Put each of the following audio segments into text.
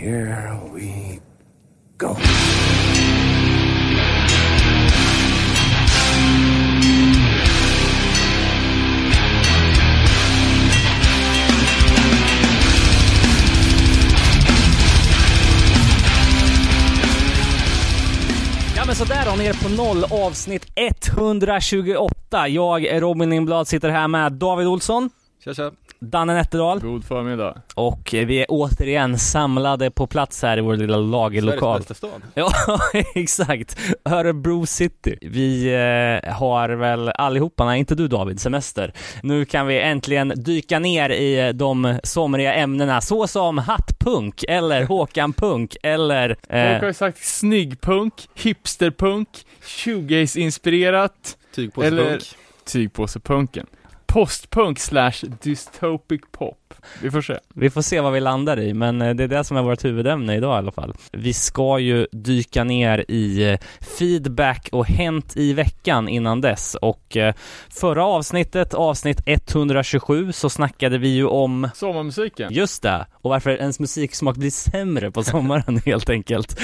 here we go. Ja men sådär då, ner på noll avsnitt 128. Jag, Robin Lindblad, sitter här med David Olsson, Tja tja. Danne Nätterdal God förmiddag. och vi är återigen samlade på plats här i vår lilla Sveriges lagerlokal. bästa stad. Ja, exakt. Örebro city. Vi eh, har väl allihopa, nej inte du David, semester. Nu kan vi äntligen dyka ner i de somriga ämnena såsom hattpunk eller Håkan-punk eller... Folk har Eh, ju sagt snyggpunk, hipsterpunk, shoegaze-inspirerat, Tygpåsepunk. Eller- tygpåsepunken. Postpunk slash dystopic pop. Vi får se. vi får se vad vi landar i, men eh, det är det som är vårt huvudämne idag i alla fall. Vi ska ju dyka ner i eh, feedback och hänt i veckan innan dess och eh, förra avsnittet, avsnitt 127, så snackade vi ju om Sommarmusiken. Just det, och varför ens musiksmak blir sämre på sommaren helt enkelt.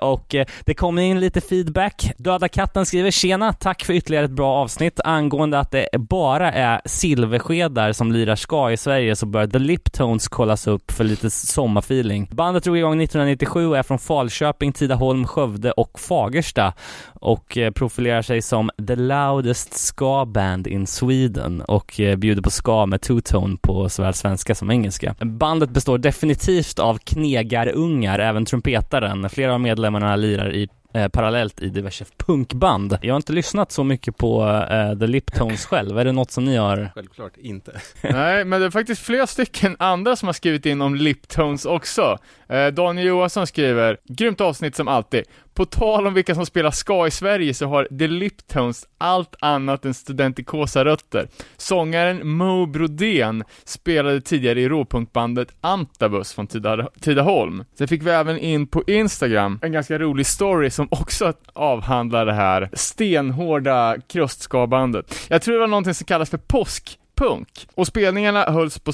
Och det kom in lite feedback. Döda katten skriver “Tjena, tack för ytterligare ett bra avsnitt. Angående att det bara är silverskedar som lirar ska i Sverige så bör The Liptones kollas upp för lite sommarfeeling. Bandet drog igång 1997 och är från Falköping, Tidaholm, Skövde och Fagersta och eh, profilerar sig som the loudest ska band in Sweden och eh, bjuder på ska med two-tone på såväl svenska som engelska. Bandet består definitivt av knegarungar, även trumpetaren. Flera av medlemmarna lirar i eh, parallellt i diverse punkband. Jag har inte lyssnat så mycket på eh, The Liptones själv. Är det något som ni har? Självklart inte. Nej, men det är faktiskt flera stycken andra som har skrivit in om Liptones också. Eh, Daniel Johansson skriver, grymt avsnitt som alltid. På tal om vilka som spelar ska i Sverige så har The Liptones allt annat än studentikosa-rötter. Sångaren Mo Brodén spelade tidigare i råpunkbandet Antabus från Tida, Tidaholm. Sen fick vi även in på Instagram en ganska rolig story som också avhandlar det här stenhårda krustskabandet. Jag tror det var någonting som kallas för påskpunk. Och spelningarna hölls på,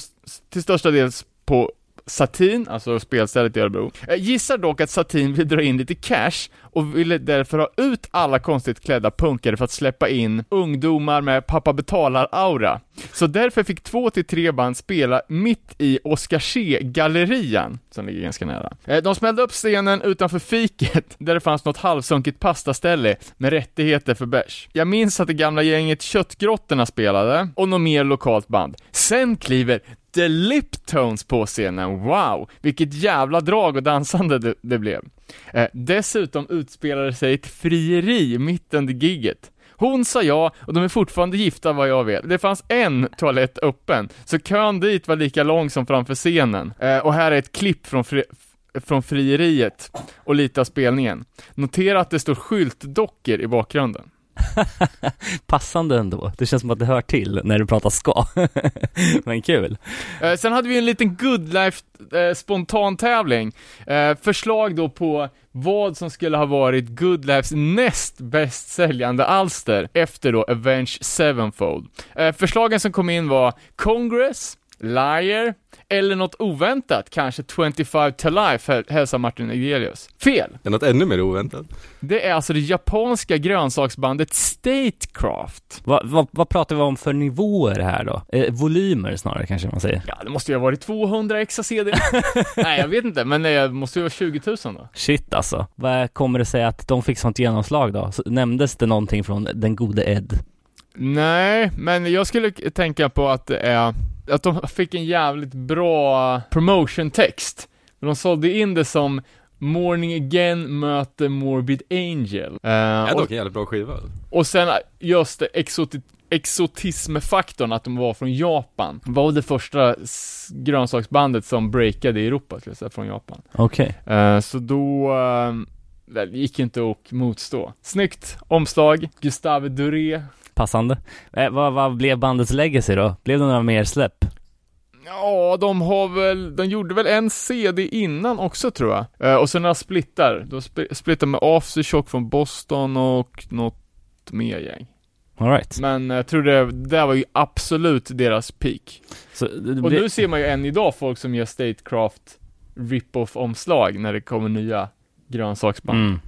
till största del på Satin, alltså spelstället i Örebro. Jag gissar dock att Satin vill dra in lite cash och ville därför ha ut alla konstigt klädda punkare för att släppa in ungdomar med pappa betalar-aura. Så därför fick två till tre band spela mitt i Oscarsé-gallerian, som ligger ganska nära. Eh, de smällde upp scenen utanför fiket, där det fanns något halvsunkigt pastaställe med rättigheter för bärs. Jag minns att det gamla gänget Köttgrottorna spelade, och något mer lokalt band. Sen kliver The Liptones på scenen, wow! Vilket jävla drag och dansande det, det blev. Eh, dessutom utspelade sig ett frieri mitt under gigget. Hon sa ja, och de är fortfarande gifta vad jag vet. Det fanns en toalett öppen, så kön dit var lika lång som framför scenen. Eh, och här är ett klipp från, fri från frieriet och lite av spelningen. Notera att det står skyltdockor i bakgrunden. Passande ändå. Det känns som att det hör till när du pratar ska. Men kul. Eh, sen hade vi en liten good life eh, spontan tävling. Eh, förslag då på vad som skulle ha varit Good Lifes näst bäst säljande alster efter då Avenge Sevenfold. Eh, förslagen som kom in var Congress, Liar, eller något oväntat, kanske 25 to Life, häl- hälsar Martin Egelius. Fel! Det är något ännu mer oväntat. Det är alltså det japanska grönsaksbandet Statecraft. Vad vad- vad pratar vi om för nivåer här då? Eh, volymer snarare kanske man säger. Ja, det måste ju ha varit 200 extra CD. Nej, jag vet inte, men det måste ju vara 20 000 då. Shit alltså. Vad kommer det sig att de fick sånt genomslag då? Så, nämndes det någonting från den gode Ed? Nej, men jag skulle tänka på att det är att de fick en jävligt bra promotion-text. Men de sålde in det som Morning Again möter Morbid Angel. Det är Eh, dock en jävligt bra skiva. och sen just det exoti- exotismfaktorn att de var från Japan. Var det första grönsaksbandet som breakade i Europa, skulle jag säga, från Japan. Okej. Eh, så då, uh, det gick inte att motstå. Snyggt omslag, Gustave Doré Passande. Eh, vad, vad blev bandets legacy då? Blev det några mer släpp? Ja, de har väl, de gjorde väl en CD innan också tror jag. Eh, och sen några splittar. De sp- splittar med Aftershock från Boston och något mer gäng. Alright. Men jag tror det, det där var ju absolut deras peak. Så det, Och nu ser man ju än idag folk som gör Statecraft rip-off-omslag när det kommer nya grönsaksband. Mm.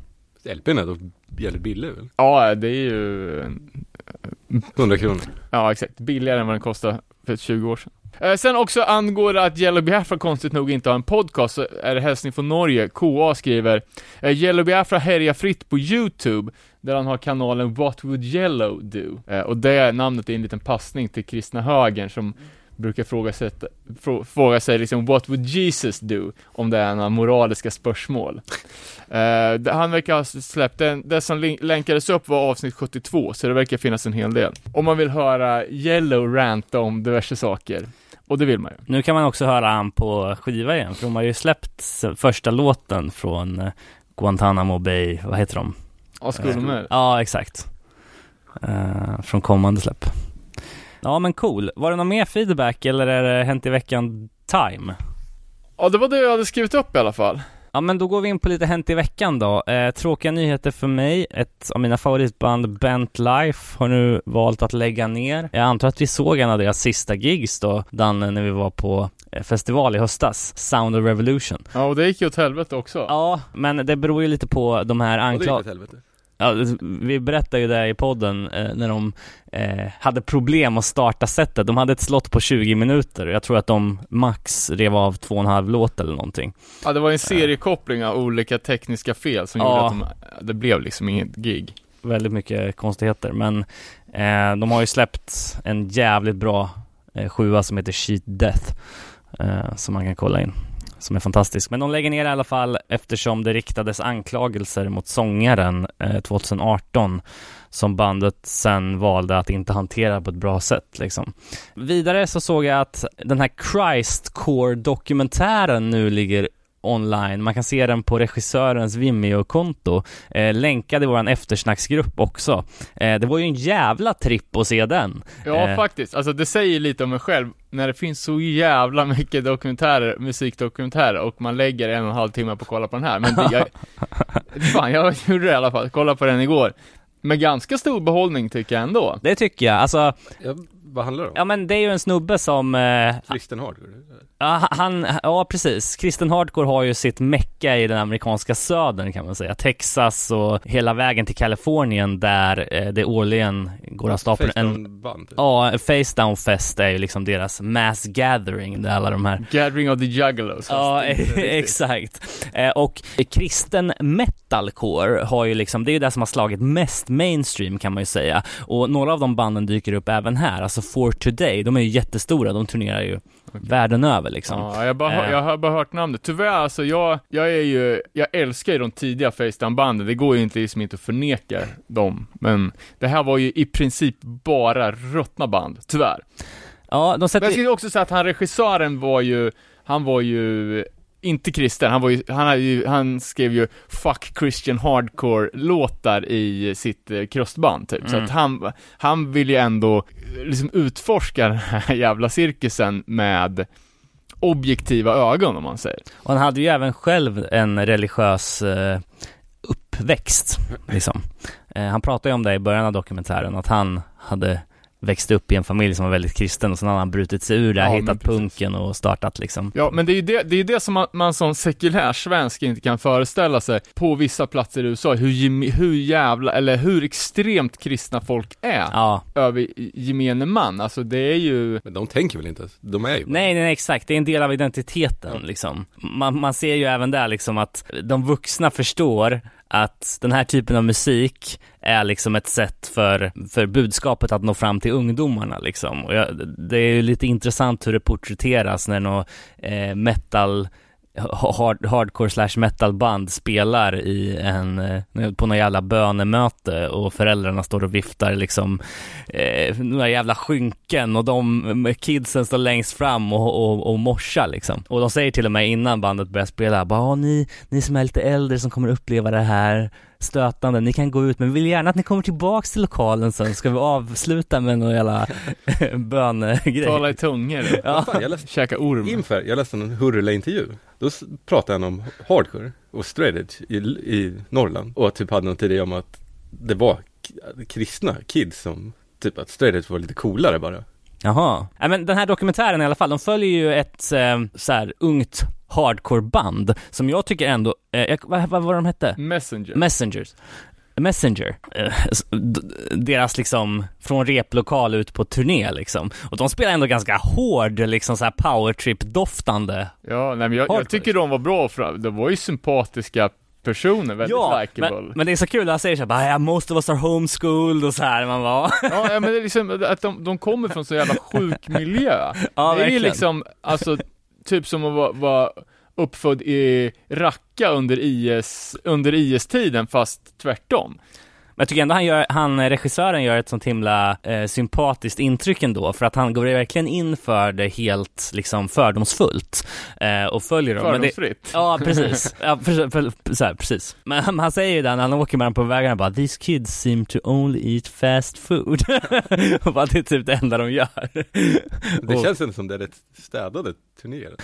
LPn är dock jävligt billig väl? Ja, det är ju, 100 kronor. ja exakt, billigare än vad den kostade för 20 år sedan. Eh, sen också angår att Yellow Biafra konstigt nog inte har en podcast, så är det hälsning från Norge. KA skriver eh, Yellow Biafra härjar fritt på YouTube, där han har kanalen What Would Yellow Do? Eh, och det namnet är en liten passning till kristna högern som brukar fråga sig, frå, fråga sig liksom What would Jesus do? Om det är några moraliska spörsmål. Eh, det- han verkar ha släppt, den, det som länkades upp var avsnitt 72, så det verkar finnas en hel del. Om man vill höra Yellow ranta om diverse saker. Och det vill man ju. Nu kan man också höra han på skiva igen, för de har ju släppt första låten från eh, Guantanamo Bay, vad heter de? Ja, skulle med. Ja, exakt. Eh, från kommande släpp. Ja, men cool. Var det någon mer feedback eller är det Hänt i veckan time? Ja, det var det jag hade skrivit upp i alla fall. Ja, men då går vi in på lite Hänt i veckan då. Eh, tråkiga nyheter för mig. Ett av mina favoritband, Bent Life, har nu valt att lägga ner. Jag antar att vi såg en av deras sista gigs då, Danne, när vi var på eh, festival i höstas, Sound of Revolution. Ja, och det gick ju åt helvete också. Ja, men det beror ju lite på de här Ja, anklagelserna. helvete. Ja, vi berättade ju det i podden eh, när de eh, hade problem att starta setet. De hade ett slott på 20 minuter jag tror att de max rev av två och en halv låt eller någonting. Ja, det var en seriekoppling av olika tekniska fel som Ja. gjorde att de, det blev liksom inget gig. Väldigt mycket konstigheter, men eh, de har ju släppt en jävligt bra eh, sjua som heter Cheat Death eh, som man kan kolla in. Som är fantastisk. Men de lägger ner i alla fall eftersom det riktades anklagelser mot sångaren eh, 2018 som bandet sen valde att inte hantera på ett bra sätt liksom. Vidare så såg jag att den här Christcore-dokumentären nu ligger online. Man kan se den på regissörens Vimeo-konto. Eh, länkad i våran eftersnacksgrupp också. Eh, det var ju en jävla tripp att se den. Ja, Eh. faktiskt. Alltså det säger lite om mig själv, när det finns så jävla mycket dokumentärer, musikdokumentärer och man lägger en och en halv timme på att kolla på den här. Men det, jag, fan, jag gjorde det i alla fall. Kolla på den igår. Med ganska stor behållning tycker jag ändå. Det tycker jag. Alltså, Ja, vad handlar det om? ja men det är ju en snubbe som eh, Kristen hardcore? Ja, han, ja precis. Kristen Hardcore har ju sitt mecka i den amerikanska södern kan man säga. Texas och hela vägen till Kalifornien där eh, det årligen går av stapeln en Face-down-band? typ. Ja, Face Down Fest är ju liksom deras mass gathering där alla de här Gathering of the Juggalos. Ja, exakt. Eh, Och kristen metalcore har ju liksom, det är ju det som har slagit mest mainstream kan man ju säga. Och några av de banden dyker upp även här, alltså For Today, de är ju jättestora, de turnerar ju världen över liksom. Ja, jag, bara, Eh. jag har bara hört namnet. Tyvärr alltså, jag, jag är ju, jag älskar ju de tidiga Facedown-banden, det går ju inte liksom inte att förneka dem. Men det här var ju i princip bara ruttna band, tyvärr. Ja, de Men sätter jag skulle också säga att han regissören var ju, han var ju inte kristen, han var ju, han, ju, han skrev ju 'Fuck Christian Hardcore' låtar i sitt eh, krustband typ, så Mm. att han, han vill ju ändå liksom utforska den här jävla cirkusen med objektiva ögon om man säger. Och han hade ju även själv en religiös eh, uppväxt, liksom. Eh, han pratade ju om det i början av dokumentären, att han hade växt upp i en familj som var väldigt kristen och sen hade han brutit sig ur det, Ja, hittat punken och startat liksom. Ja, men det är ju det, det, är det som man, man som sekulär svensk inte kan föreställa sig på vissa platser i USA, hur, hur jävla, eller hur extremt kristna folk är Ja, över gemene man. Alltså det är ju, Men de tänker väl inte? De är ju bara- nej, nej, nej, exakt. Det är en del av identiteten liksom. Man, man ser ju även där liksom att de vuxna förstår att den här typen av musik är liksom ett sätt för, för budskapet att nå fram till ungdomarna liksom. Och jag, det är ju lite intressant hur det porträtteras när någon eh, metal hard, hardcore slash metal band spelar i en, eh, på något jävla bönemöte och föräldrarna står och viftar liksom eh, några jävla skynken och de eh, kidsen står längst fram och, och, och morsar liksom. Och de säger till och med innan bandet börjar spela, bara ni, ni som är lite äldre som kommer uppleva det här stötande, ni kan gå ut men vi vill gärna att ni kommer tillbaks till lokalen sen, ska vi avsluta med någon jävla bönegrej. tala i tungor, Ja. Fan, jag läste, käka orm. inför, jag läste en Hurula-intervju. Då pratade han om hardcore och straight edge i, i Norrland. Och typ hade någon idé om att det var kristna kids som, typ att straight edge var lite coolare bara. Jaha. Ja, men den här dokumentären i alla fall, de följer ju ett eh, så här ungt hardcore-band som jag tycker ändå, eh, vad, vad var de hette? Messenger. Messengers. Messenger, eh, deras liksom från replokal ut på turné liksom. Och de spelar ändå ganska hård, liksom så här powertrip-doftande. ja, nej men jag, jag tycker de var bra, för de var ju sympatiska personer, väldigt likeable. men, men det är så kul, han säger såhär most of us are homeschooled och så här man bara Ja, ja, men det är liksom att de, de kommer från så jävla sjuk miljö. Ja, det är ju verkligen. liksom, alltså, typ som att vara, vara uppfödd i Raqqa under IS, under IS-tiden, fast tvärtom. Men jag tycker ändå han, gör, han regissören gör ett sånt himla eh, sympatiskt intryck ändå, för att han går verkligen in för det helt liksom fördomsfullt eh, och följer dem. Men det, Fördomsfritt. Ja, precis. Ja, för, för, så här, precis. Men han säger ju det när han åker med dem på vägarna bara These kids seem to only eat fast food. och bara, det är typ det enda de gör. Det känns ändå som det är rätt städade turnéer.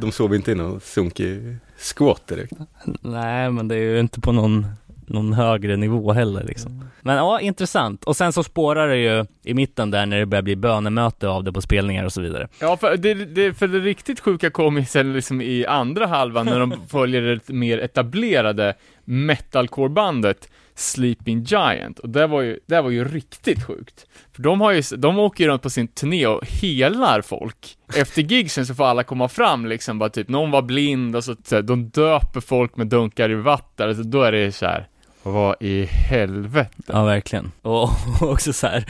De sover inte i någon sunkig squat direkt. Nej, men det är ju inte på någon, någon högre nivå heller liksom. Men ja, intressant. Och sen så spårar det ju i mitten där när det börjar bli bönemöte av det på spelningar och så vidare. Ja, för det, det, för det riktigt sjuka kom ju sen liksom i andra halvan när de följer det mer etablerade metalcore-bandet Sleeping Giant, och det var ju, det var ju riktigt sjukt. För de har ju, de åker ju runt på sin turné och helar folk. Efter gigsen så får alla komma fram liksom, bara typ, någon var blind och så, så här, de döper folk med dunkar i vatten, alltså, då är det så här vad i helvete? Ja, verkligen. Och, också så här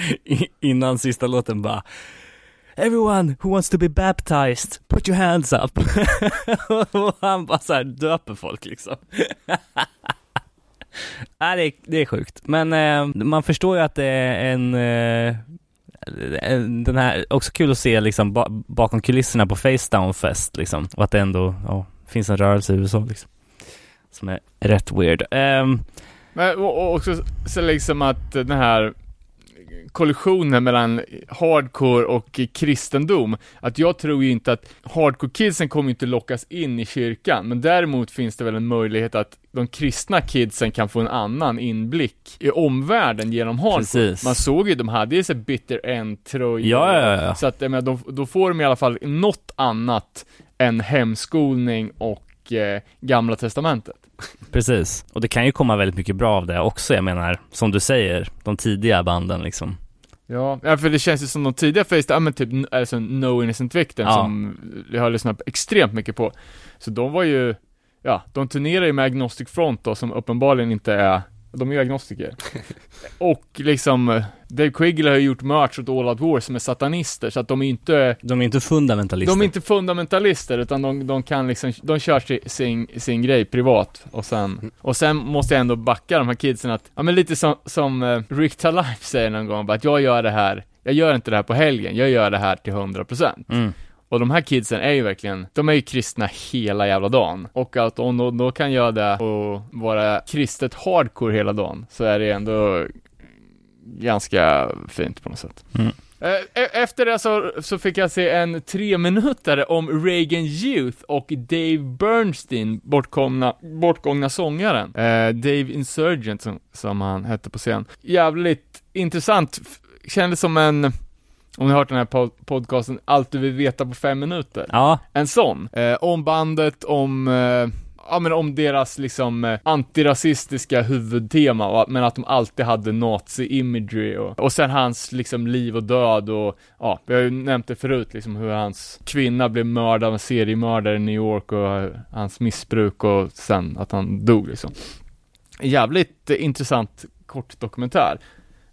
innan sista låten bara Everyone who wants to be baptized, put your hands up. och han bara så här döper folk liksom. Nej, det är, det är sjukt. Men eh, man förstår ju att det är en, eh, en den här, också kul att se liksom ba, bakom kulisserna på Facedown Fest liksom. Och att det ändå, ja, finns en rörelse i USA liksom. Som är rätt weird. Ehm, men och, också så liksom att den här kollisionen mellan hardcore och kristendom, att jag tror ju inte att hardcore-kidsen kommer inte lockas in i kyrkan, men däremot finns det väl en möjlighet att de kristna kidsen kan få en annan inblick i omvärlden genom hardcore. Precis. Man såg ju, de hade ju så här bitter end-tröjor. Ja, ja, ja. Så att, jag menar, de, då får de i alla fall något annat än hemskolning och eh, gamla testamentet. Precis, och det kan ju komma väldigt mycket bra av det också, jag menar, som du säger, de tidiga banden liksom. Ja, ja, för det känns ju som de tidiga Face, ja men typ, alltså No Innocent Victim Ja. som jag har lyssnat extremt mycket på. Så de var ju, ja, de turnerar ju med Agnostic Front då, som uppenbarligen inte är, de är ju agnostiker. och liksom, eh, Dave Quigley har ju gjort merch åt All Out War som är satanister, så att de är inte, De är inte fundamentalister. de är inte fundamentalister, utan de, de kan liksom, de kör sin, sin, sin grej privat, och sen, och sen måste jag ändå backa de här kidsen att, ja men lite som, som eh, Rick Talife säger någon gång, att jag gör det här, jag gör inte det här på helgen, jag gör det här till 100%. Mm. Och de här kidsen är ju verkligen, de är ju kristna hela jävla dagen. Och att om de då kan göra det och vara kristet hardcore hela dagen, så är det ändå ganska fint på något sätt. Mm. Eh, e- Efter det så, så fick jag se en tre minuter om Reagan Youth och Dave Bernstein, bortkomna, bortgångna sångaren. Eh, Dave Insurgent som, som han hette på scen. Jävligt intressant, kändes som en, om ni har hört den här pod- podcasten, Allt du vill veta på fem minuter. Ja, En sån. Eh, om bandet, om, eh, ja men om deras liksom eh, antirasistiska huvudtema, men att de alltid hade nazi-imagery och, och sen hans liksom liv och död och, ja, vi har ju nämnt det förut liksom hur hans kvinna blev mördad av en seriemördare i New York och eh, hans missbruk och sen att han dog liksom. Jävligt eh, intressant kort dokumentär.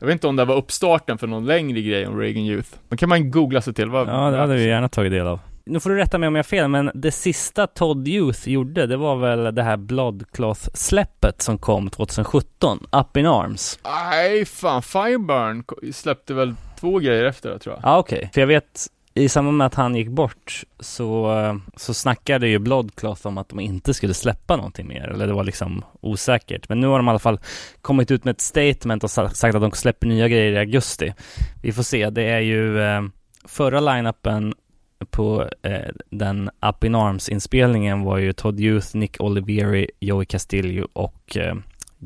Jag vet inte om det var uppstarten för någon längre grej om Reagan Youth. Men kan man googla sig till. Vad, ja det hade vi gärna tagit del av. Nu får du rätta mig om jag har fel, men det sista Todd Youth gjorde, det var väl det här Bloodcloth-släppet som kom 2017, Up in Arms. Nej, fan, Fireburn släppte väl två grejer efter det tror jag. Ja, okej. För jag vet, i samband med att han gick bort så, så snackade ju Bloodcloth om att de inte skulle släppa någonting mer, eller det var liksom osäkert. Men nu har de i alla fall kommit ut med ett statement och sagt att de släpper nya grejer i augusti. Vi får se, det är ju eh, förra line-upen på eh, den Up in Arms-inspelningen var ju Todd Youth, Nick Oliveri, Joey Castillo och eh,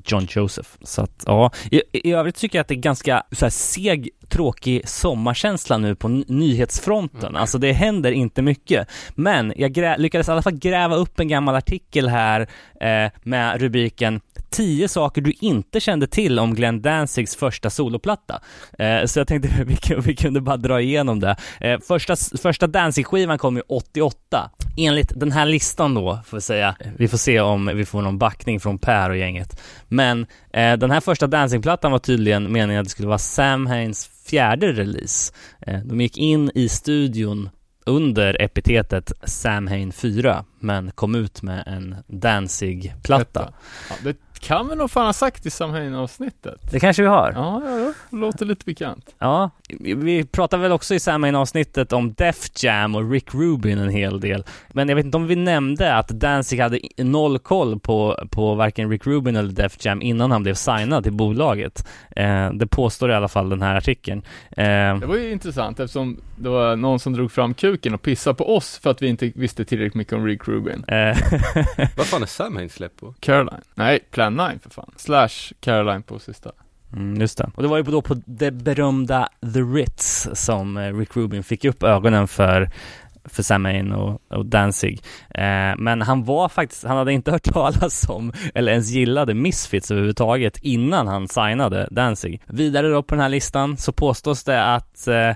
John Joseph. Så att ja, i, i övrigt tycker jag att det är ganska så här seg tråkig sommarkänsla nu på nyhetsfronten. Alltså det händer inte mycket. Men jag lyckades i alla fall gräva upp en gammal artikel här eh, med rubriken 10 saker du inte kände till om Glenn Danzigs första soloplatta. Eh, så jag tänkte vi, vi kunde bara dra igenom det. Eh, första första Danzig-skivan kom ju 88. Enligt den här listan då, får vi säga. Vi får se om vi får någon backning från Per och gänget. Men eh, den här första Danzig-plattan var tydligen meningen att det skulle vara Sam Haines fjärde release. Eh, de gick in i studion under epitetet Samhain 4 men kom ut med en Danzig-platta. Ja, det kan vi nog fan ha sagt i Samhain-avsnittet. Det kanske vi har. Ja, ja, ja, det låter lite bekant. Ja, vi- pratar väl också i Sam avsnittet om Def Jam och Rick Rubin en hel del. Men jag vet inte om vi nämnde att Danzig hade noll koll på, på varken Rick Rubin eller Def Jam innan han blev signad till bolaget. Eh, det påstår i alla fall den här artikeln. Eh, Det var ju intressant eftersom det var någon som drog fram kuken och pissade på oss för att vi inte visste tillräckligt mycket om Rick Rubin. eh, Vad fan är Sam Hain släpp på? Caroline. Nej, Plan 9 för fan. Slash Caroline på sista. Mm, just det. Och det var ju då på det berömda The Ritz som eh, Rick Rubin fick upp ögonen för för Sam Hain och, och Danzig. Eh, men han var faktiskt, han hade inte hört talas om eller ens gillade Misfits överhuvudtaget innan han signade Danzig. Vidare då på den här listan så påstås det att eh,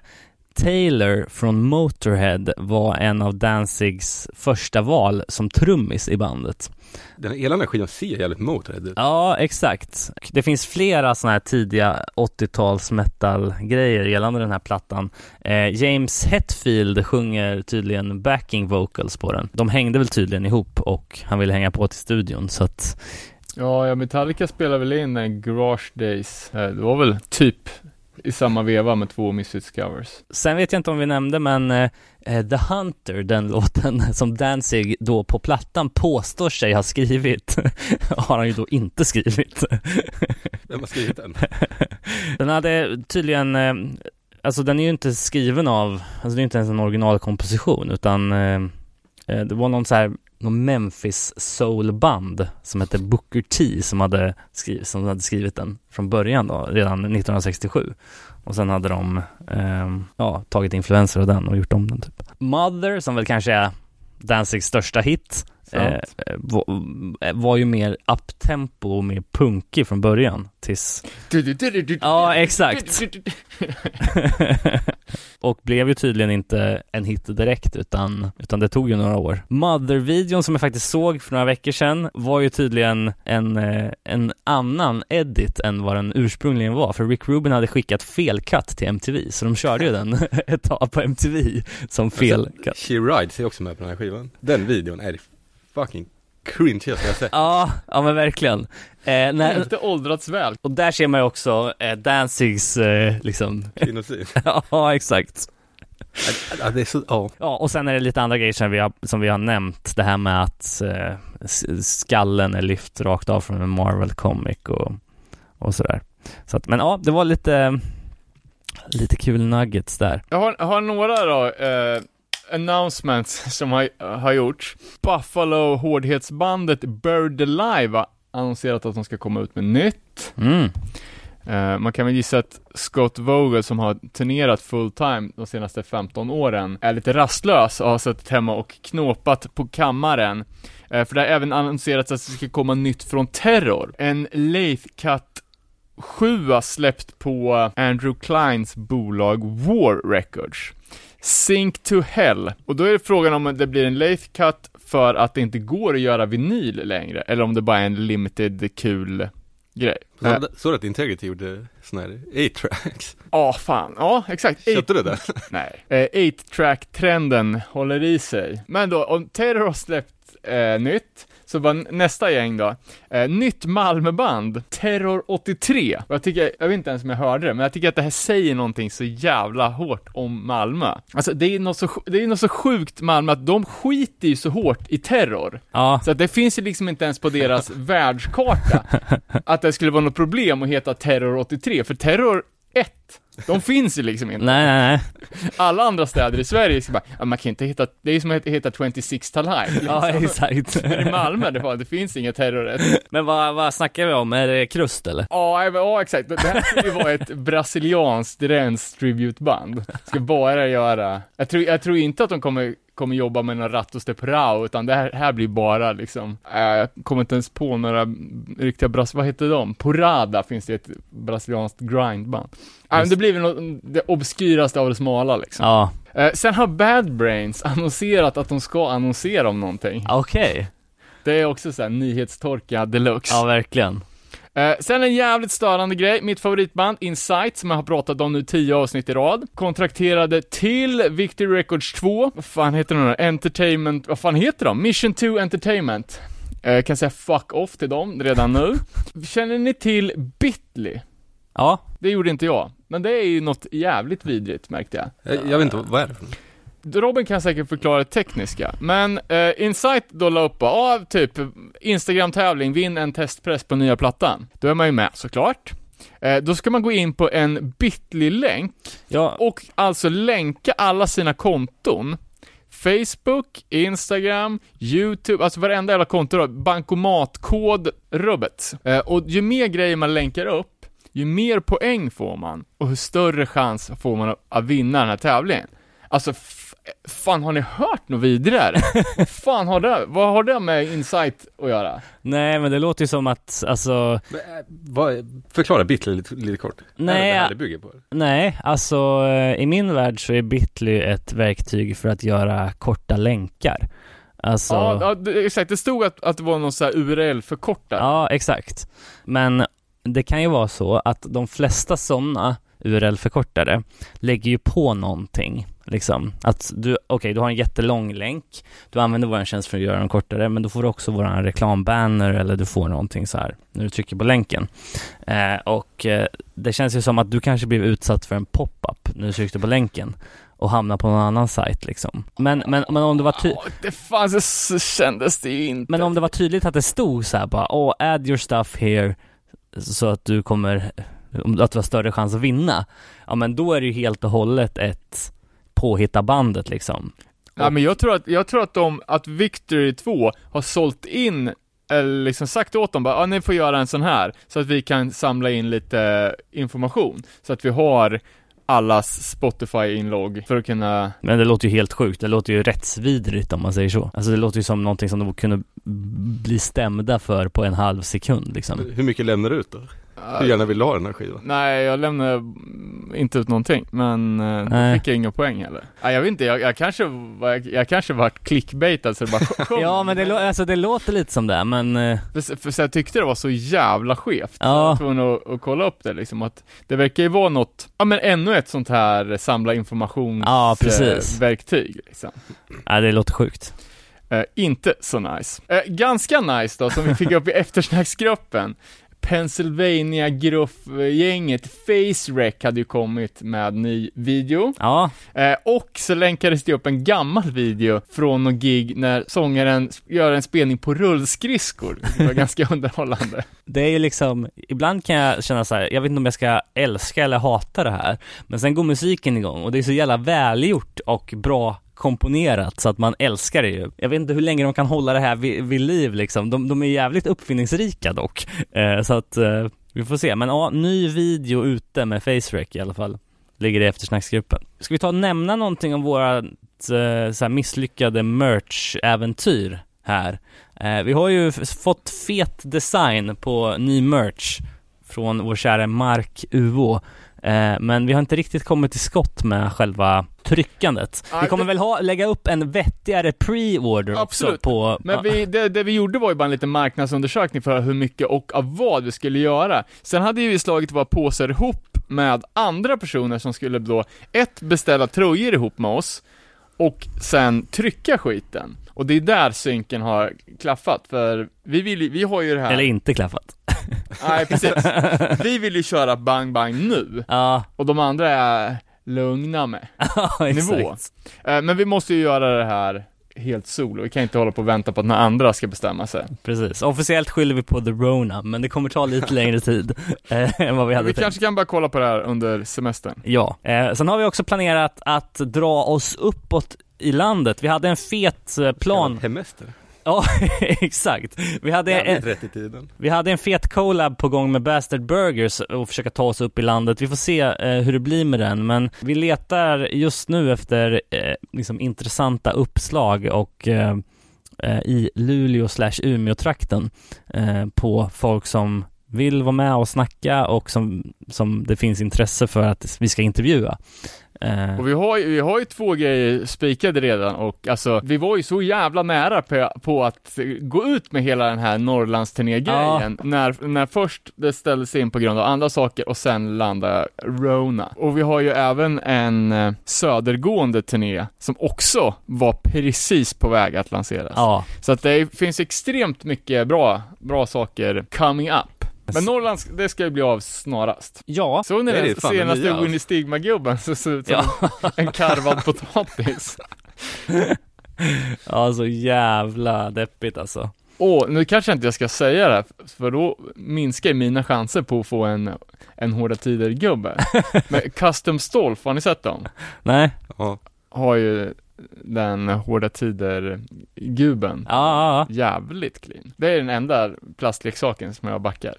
Taylor från Motorhead var en av Danzigs första val som trummis i bandet. Den, hela den här skivan ser jävligt Motörhead ut. Ja, exakt. Det finns flera sådana här tidiga 80-tals metal-grejer gällande den här plattan. Eh, James Hetfield sjunger tydligen backing vocals på den. De hängde väl tydligen ihop och han ville hänga på till studion så att Ja, ja, Metallica spelade väl in en Garage Days. Det var väl typ i samma veva med två Misfits covers. Sen vet jag inte om vi nämnde men eh, eh, The Hunter, den låten som Danzig då på plattan påstår sig ha skrivit, har han ju då inte skrivit. Vem har skrivit den? Den hade tydligen, eh, alltså den är ju inte skriven av, alltså det är inte ens en originalkomposition utan eh, eh, det var någon så här, någon Memphis soulband som hette Booker T som hade, skrivit, som hade skrivit den från början då, redan 1967. Och sen hade de, eh, ja, tagit influenser av den och gjort om den typ. Mother, som väl kanske är Danzigs största hit, eh, var, var ju mer uptempo och mer punkig från början tills Ja, exakt. och blev ju tydligen inte en hit direkt utan, utan det tog ju några år. Mother-videon som jag faktiskt såg för några veckor sedan var ju tydligen en, eh, en annan edit än vad den ursprungligen var. För Rick Rubin hade skickat fel cut till MTV, så de körde ju den ett tag på MTV som fel cut. She Rides är också med på den här skivan. Den videon är fucking cringe jag säga. Ja, ja men verkligen. Eh, när, Inte åldrats väl. och där ser man ju också eh, Danzigs eh, liksom, Kvinnosyn. ja exakt. Ja, det är så, ja. Ja, och sen är det lite andra grejer som vi har, som vi har nämnt. Det här med att eh, skallen är lyft rakt av från en Marvel comic och, och sådär. Så att, men ja, det var lite, lite kul nuggets där. Jag har, har några då, eh, announcements som har, har gjorts. Buffalo hårdhetsbandet Bird Alive har annonserat att de ska komma ut med nytt. Mm. Eh, man kan väl gissa att Scott Vogel som har turnerat full time de senaste 15 åren är lite rastlös och har suttit hemma och knåpat på kammaren. Eh, för det har även annonserats att det ska komma nytt från Terror. En Leith Cut 7 har släppt på Andrew Kleins bolag War Records. Sink to Hell. Och då är det frågan om det blir en Leith Cut för att det inte går att göra vinyl längre, eller om det bara är en limited kul grej. Så, Eh, så att Integrity gjorde sån här 8-tracks. Ja, fan. Ja, exakt. Eight- Köpte du det? Nej. Eh, 8-track-trenden håller i sig. Men då, om Terror har släppt eh, nytt, så var n- nästa gäng då, eh, nytt Malmöband, Terror 83. Och jag tycker, jag vet inte ens om jag hörde det, men jag tycker att det här säger någonting så jävla hårt om Malmö. Alltså det är något så, det är något så sjukt Malmö, att de skiter ju så hårt i terror. Ja, Så att det finns ju liksom inte ens på deras världskarta att det skulle vara något problem att heta Terror 83, för Terror 1 De finns ju liksom inte. Nej, nej, nej. Alla andra städer i Sverige ska bara, ja, man kan inte hitta, det är som att hitta 26 to life. Liksom. Ja, exakt. I Malmö, det, var, det finns inga terrorrätt. Men vad, vad snackar vi om? Är det krust eller? Ja, ja, ja, exakt. Det här skulle ju vara ett brasilianskt rens tributeband. Ska bara göra, jag tror, jag tror inte att de kommer kommer jobba med några Ratos de Prao, utan det här, här blir bara liksom, äh, jag kommer inte ens på några riktiga bras, vad heter de? Porada finns det ett brasilianskt grindband. Äh, det blir väl något, det obskyraste av det smala liksom. Ja, Eh, sen har Bad Brains annonserat att de ska annonsera om någonting. okej. Det är också såhär nyhetstorka deluxe. Ja, verkligen. Eh, sen en jävligt störande grej, mitt favoritband Insight, som jag har pratat om nu tio avsnitt i rad, kontrakterade till Victory Records 2, vad fan heter de då? Entertainment, vad fan heter de? Mission 2 Entertainment. Eh, kan säga fuck off till dem redan nu. Känner ni till Bitly? Ja, Det gjorde inte jag, men det är ju något jävligt vidrigt märkte jag. Jag, jag vet inte, vad är det för något? Robin kan säkert förklara det tekniska, men eh, Insight då la upp, ja, typ Instagram-tävling, vinn en testpress på nya plattan. Då är man ju med såklart. Eh, då ska man gå in på en bitly-länk ja, och alltså länka alla sina konton. Facebook, Instagram, YouTube, alltså varenda jävla konto då, bankomatkod, rubbet. Eh, och ju mer grejer man länkar upp, ju mer poäng får man och hur större chans får man att, vinna den här tävlingen. Alltså, fan har ni hört något vidare? fan har det, vad har det med Insight att göra? nej men det låter ju som att, alltså, Men, äh, vad, förklara Bitly lite, lite kort. Nej, Är det det jag- här det bygger på? nej, alltså eh, i min värld så är Bitly ett verktyg för att göra korta länkar. Alltså, Ja, ja det, exakt, det stod att, att det var någon sån här URL-förkortare. Ja, exakt. Men det kan ju vara så att de flesta sådana URL-förkortare lägger ju på någonting. Liksom. Att du, okej, du har en jättelång länk, du använder vår tjänst för att göra den kortare, men då får du också vår reklambanner eller du får någonting så här när du trycker på länken. Eh, och eh, det känns ju som att du kanske blev utsatt för en pop-up när du tryckte på länken och hamnar på någon annan sajt liksom. Men, men, men om det var ty- Ja, det fanns, så kändes det ju inte. men om det var tydligt att det stod så här bara, åh, add your stuff here, så att du kommer, om- att du har större chans att vinna. Ja men då är det ju helt och hållet ett påhitta bandet liksom. Ja, men jag tror att, jag tror att de, att Victory 2 har sålt in, eller liksom sagt åt dem bara, ja ni får göra en sån här, så att vi kan samla in lite information, så att vi har allas Spotify-inlogg för att kunna Men det låter ju helt sjukt, det låter ju rättsvidrigt om man säger så. Alltså det låter ju som någonting som de kunde bli stämda för på en halv sekund liksom. Hur mycket lämnar du ut då? Hur gärna vill du ha den här skivan? Nej, jag lämnade inte ut någonting, men eh, då Nej. fick jag inga poäng heller. Nej, jag vet inte, jag, jag kanske jag, jag kanske vart clickbaitad så det bara kom. Ja men det, lå- alltså, det låter lite som det, men eh, För, för så jag tyckte det var så jävla skevt. Ja. Jag var tvungen att, att kolla upp det liksom, att det verkar ju vara något, ja men ännu ett sånt här samla informations Ja, precis. eh, verktyg liksom. ja, det låter sjukt. Eh, inte så nice. Eh, ganska nice då, som vi fick upp i eftersnacksgruppen. Pennsylvania-gruppgänget FaceRec hade ju kommit med ny video. Ja, Eh, och så länkades det upp en gammal video från någon gig när sångaren gör en spelning på rullskridskor. Det var ganska underhållande. det är ju liksom, ibland kan jag känna så här, jag vet inte om jag ska älska eller hata det här, men sen går musiken igång och det är så jävla välgjort och bra komponerat så att man älskar det ju. Jag vet inte hur länge de kan hålla det här vid, vid liv liksom. De, de är jävligt uppfinningsrika dock. Eh, så att eh, vi får se. Men ja, ny video ute med FaceRec i alla fall. Ligger i eftersnacksgruppen. Ska vi ta och nämna någonting om vårat eh, så här misslyckade merch-äventyr här? Eh, vi har ju fått fet design på ny merch från vår kära Mark Uo. Eh, men vi har inte riktigt kommit till skott med själva tryckandet. Vi kommer det- väl ha, lägga upp en vettigare pre-order också Absolut. på... Men vi, det, det vi gjorde var ju bara en liten marknadsundersökning för hur mycket och av vad vi skulle göra. Sen hade ju vi slagit våra påsar ihop med andra personer som skulle då, ett, beställa tröjor ihop med oss, och sen trycka skiten. Och det är där synken har klaffat, för vi vill ju, vi har ju det här... Eller inte klaffat. Nej, precis. Vi vill ju köra bang bang nu, Ja, och de andra är lugna med. Nivå. Eh, Men vi måste ju göra det här helt solo. Vi kan inte hålla på och vänta på att några andra ska bestämma sig. Precis. Officiellt skyller vi på The Rona, men det kommer ta lite längre tid eh, än vad vi hade Vi tänkt. kanske kan bara kolla på det här under semestern. Ja, eh, sen har vi också planerat att dra oss uppåt i landet. Vi hade en fet plan. Hemester. Ja, exakt. Vi hade, en, rätt i tiden. vi hade en fet collab på gång med Bastard Burgers och försöka ta oss upp i landet. Vi får se eh, hur det blir med den, men vi letar just nu efter eh, liksom intressanta uppslag och eh, eh, i Luleå slash Umeå-trakten eh, på folk som vill vara med och snacka och som, som det finns intresse för att vi ska intervjua. Eh, Och vi har, ju- vi har ju två grejer spikade redan och alltså, vi var ju så jävla nära på, på att gå ut med hela den här Norrlandsturné-grejen när, när först det ställdes in på grund av andra saker och sen landade Rona. Och vi har ju även en eh, södergående turné som också var precis på väg att lanseras. ja, Så att det finns extremt mycket bra, bra saker coming up. Men Norrlands, det ska ju bli av snarast. ja, Såg ni Det är den det fan senaste nya, Winnie Stigma-gubben som såg ut som Ja. en karvad potatis? ja, så jävla deppigt alltså. Åh, nu kanske inte jag ska säga det, för då minskar ju mina chanser på att få en, en Hårda Tider-gubbe. Men Custom Stolf, har ni sett dem? Nej, Ja. Har ju den Hårda Tider-guben. ja, ja, ja. Jävligt clean. Det är den enda plastleksaken som jag backar.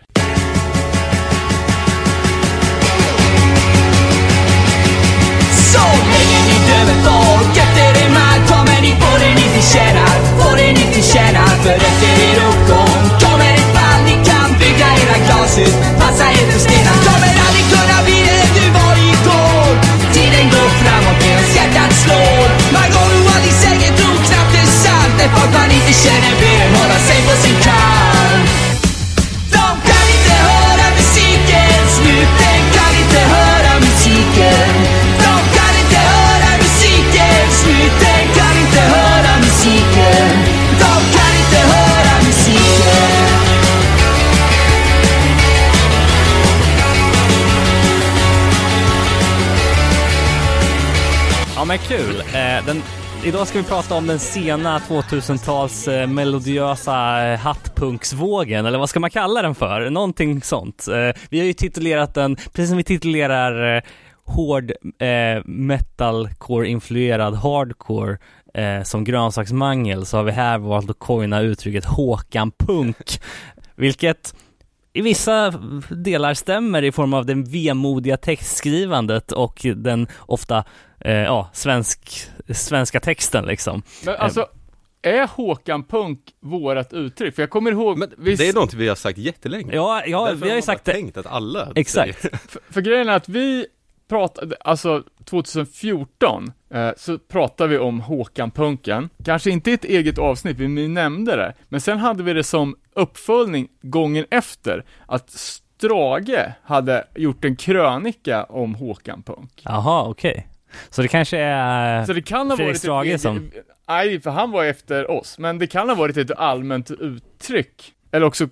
Så länge ni dömer folk efter er mark kommer ni få det ni förtjänar Få det ni förtjänar för efter er uppgång kommer ett fall ni kan bygga era glashus Passa folk man inte känner hålla sig på sin kant de kan inte höra musiken, snuten kan inte höra musiken. De kan inte höra musiken, snuten kan inte höra musiken. De kan inte höra musiken. Ja men kul. Eh, den, idag ska vi prata om den sena 2000-tals eh, melodiösa eh, hattpunksvågen, eller vad ska man kalla den för? Någonting sånt. Eh, vi har ju titulerat den, precis som vi titulerar eh, hård eh, metalcore-influerad hardcore eh, som grönsaksmangel så har vi här valt att coina uttrycket Håkan Punk, vilket i vissa delar stämmer i form av den vemodiga textskrivandet och den ofta, eh, ja, svensk, svenska texten liksom. Men alltså, är Håkan Punk vårat uttryck? För jag kommer ihåg, Men vi- det är någonting vi har sagt jättelänge. Ja, ja Därför vi har ju sagt det. tänkt att alla Exakt. för, för grejen är att vi pratade, alltså 2014, eh, så pratade vi om Håkan Punken. Kanske inte i ett eget avsnitt, vi nämnde det, men sen hade vi det som uppföljning gången efter, att Strage hade gjort en krönika om Håkan Punk. Jaha, okej. Så det kanske är... Så det kan ha Fredrik varit Strage ett, som- Nej, för han var efter oss, men det kan ha varit ett allmänt uttryck. Eller också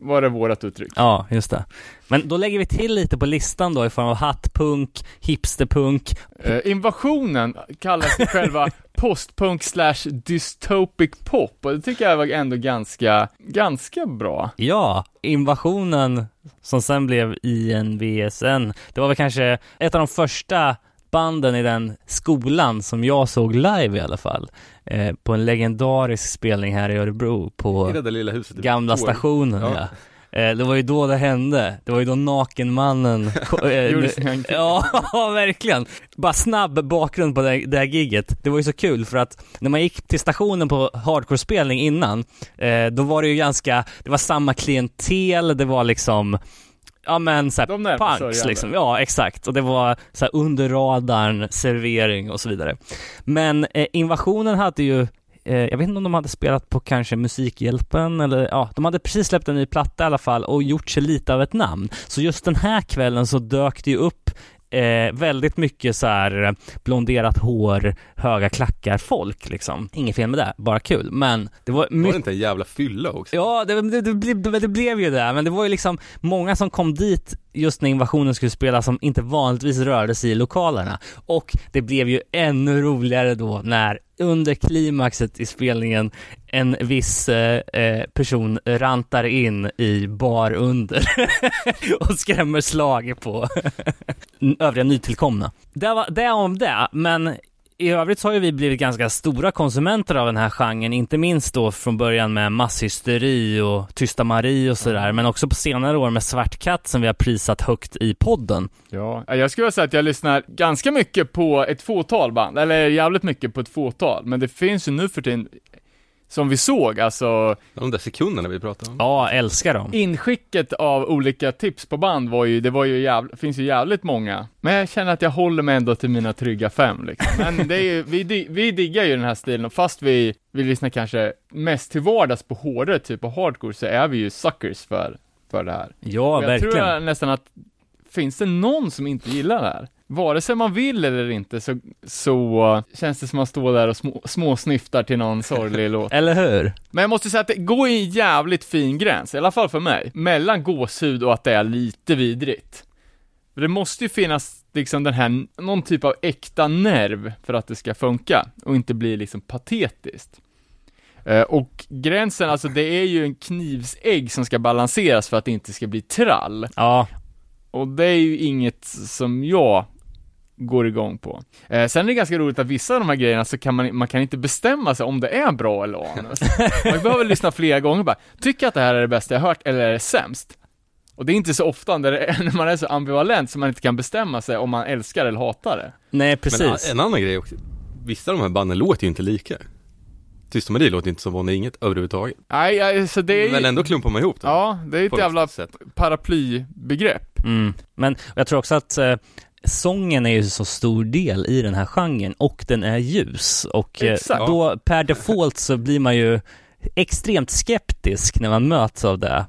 var det vårat uttryck. Ja, just det. Men då lägger vi till lite på listan då i form av hattpunk, hipsterpunk. Eh, invasionen kallas för själva postpunk slash dystopic pop och det tycker jag var ändå ganska, ganska bra. Ja, invasionen som sen blev INVSN. Det var väl kanske ett av de första banden i den skolan som jag såg live i alla fall. Eh, på en legendarisk spelning här i Örebro på I det där lilla huset. gamla stationen ja. Ja. Eh, Det var ju då det hände. Det var ju då Nakenmannen eh, Gjorde entré. Ja, verkligen. Bara snabb bakgrund på det, det här gigget. Det var ju så kul för att när man gick till stationen på hardcore-spelning innan, eh, då var det ju ganska, det var samma klientel, det var liksom Ja men såhär punks liksom, ja exakt. Och det var så här under radarn, servering och så vidare. Men eh, invasionen hade ju eh, jag vet inte om de hade spelat på kanske Musikhjälpen eller ja, de hade precis släppt en ny platta i alla fall och gjort sig lite av ett namn. Så just den här kvällen så dök det ju upp eh, väldigt mycket så här eh, blonderat hår, höga klackar folk liksom. Inget fel med det, bara kul. Men det var Var det mycket inte en jävla fylla också? Ja, det, det, det, blev- det blev ju det, men det var ju liksom många som kom dit just när invasionen skulle spelas som inte vanligtvis rörde sig i lokalerna. Och det blev ju ännu roligare då när under klimaxet i spelningen en viss eh, eh, person rantar in i bar under och skrämmer slag på övriga nytillkomna. Det var det om det, men i övrigt så har ju vi blivit ganska stora konsumenter av den här genren, inte minst då från början med masshysteri och Tysta Marie och sådär, men också på senare år med Svart katt som vi har prisat högt i podden. Ja, jag skulle säga att jag lyssnar ganska mycket på ett fåtal band, eller jävligt mycket på ett fåtal, men det finns ju nu för tiden, som vi såg, alltså De där sekunderna vi pratade om. Ja, älskar dem. inskicket av olika tips på band var ju, det var ju jävligt, finns ju jävligt många. Men jag känner att jag håller mig ändå till mina trygga fem liksom. Men det är ju, vi, vi diggar ju den här stilen, och fast vi, vi lyssnar kanske mest till vardags på hårdare typ av hardcore, så är vi ju suckers för, för det här. Ja, jag verkligen. tror jag nästan att, finns det någon som inte gillar det här? Vare sig man vill eller inte så, så känns det som att man står där och små, småsnyftar till någon sorglig låt. Eller hur? Men jag måste säga att det går en jävligt fin gräns, i alla fall för mig, mellan gåshud och att det är lite vidrigt. För det måste ju finnas liksom den här, någon typ av äkta nerv för att det ska funka, och inte bli liksom patetiskt. Eh, och gränsen, alltså det är ju en knivsägg som ska balanseras för att det inte ska bli trall. Ja, Och det är ju inget som jag går igång på. Eh, sen är det ganska roligt att vissa av de här grejerna så kan man, man kan inte bestämma sig om det är bra eller anus. Man behöver lyssna flera gånger bara, tycker jag att det här är det bästa jag hört eller är det sämst? Och det är inte så ofta när, det är, när man är så ambivalent så man inte kan bestämma sig om man älskar eller hatar det. nej Men precis. a- en annan grej också. Vissa av de här banden låter ju inte lika. Tysta Marie låter inte som Vanlig Inget överhuvudtaget. Nej, ja, så det är ju, Men ändå klumpar man ihop det. ja, det är ett jävla sätt. paraplybegrepp. Mm. Men jag tror också att eh, sången är ju så stor del i den här genren och den är ljus och eh, Exakt. då per default så blir man ju extremt skeptisk när man möts av det.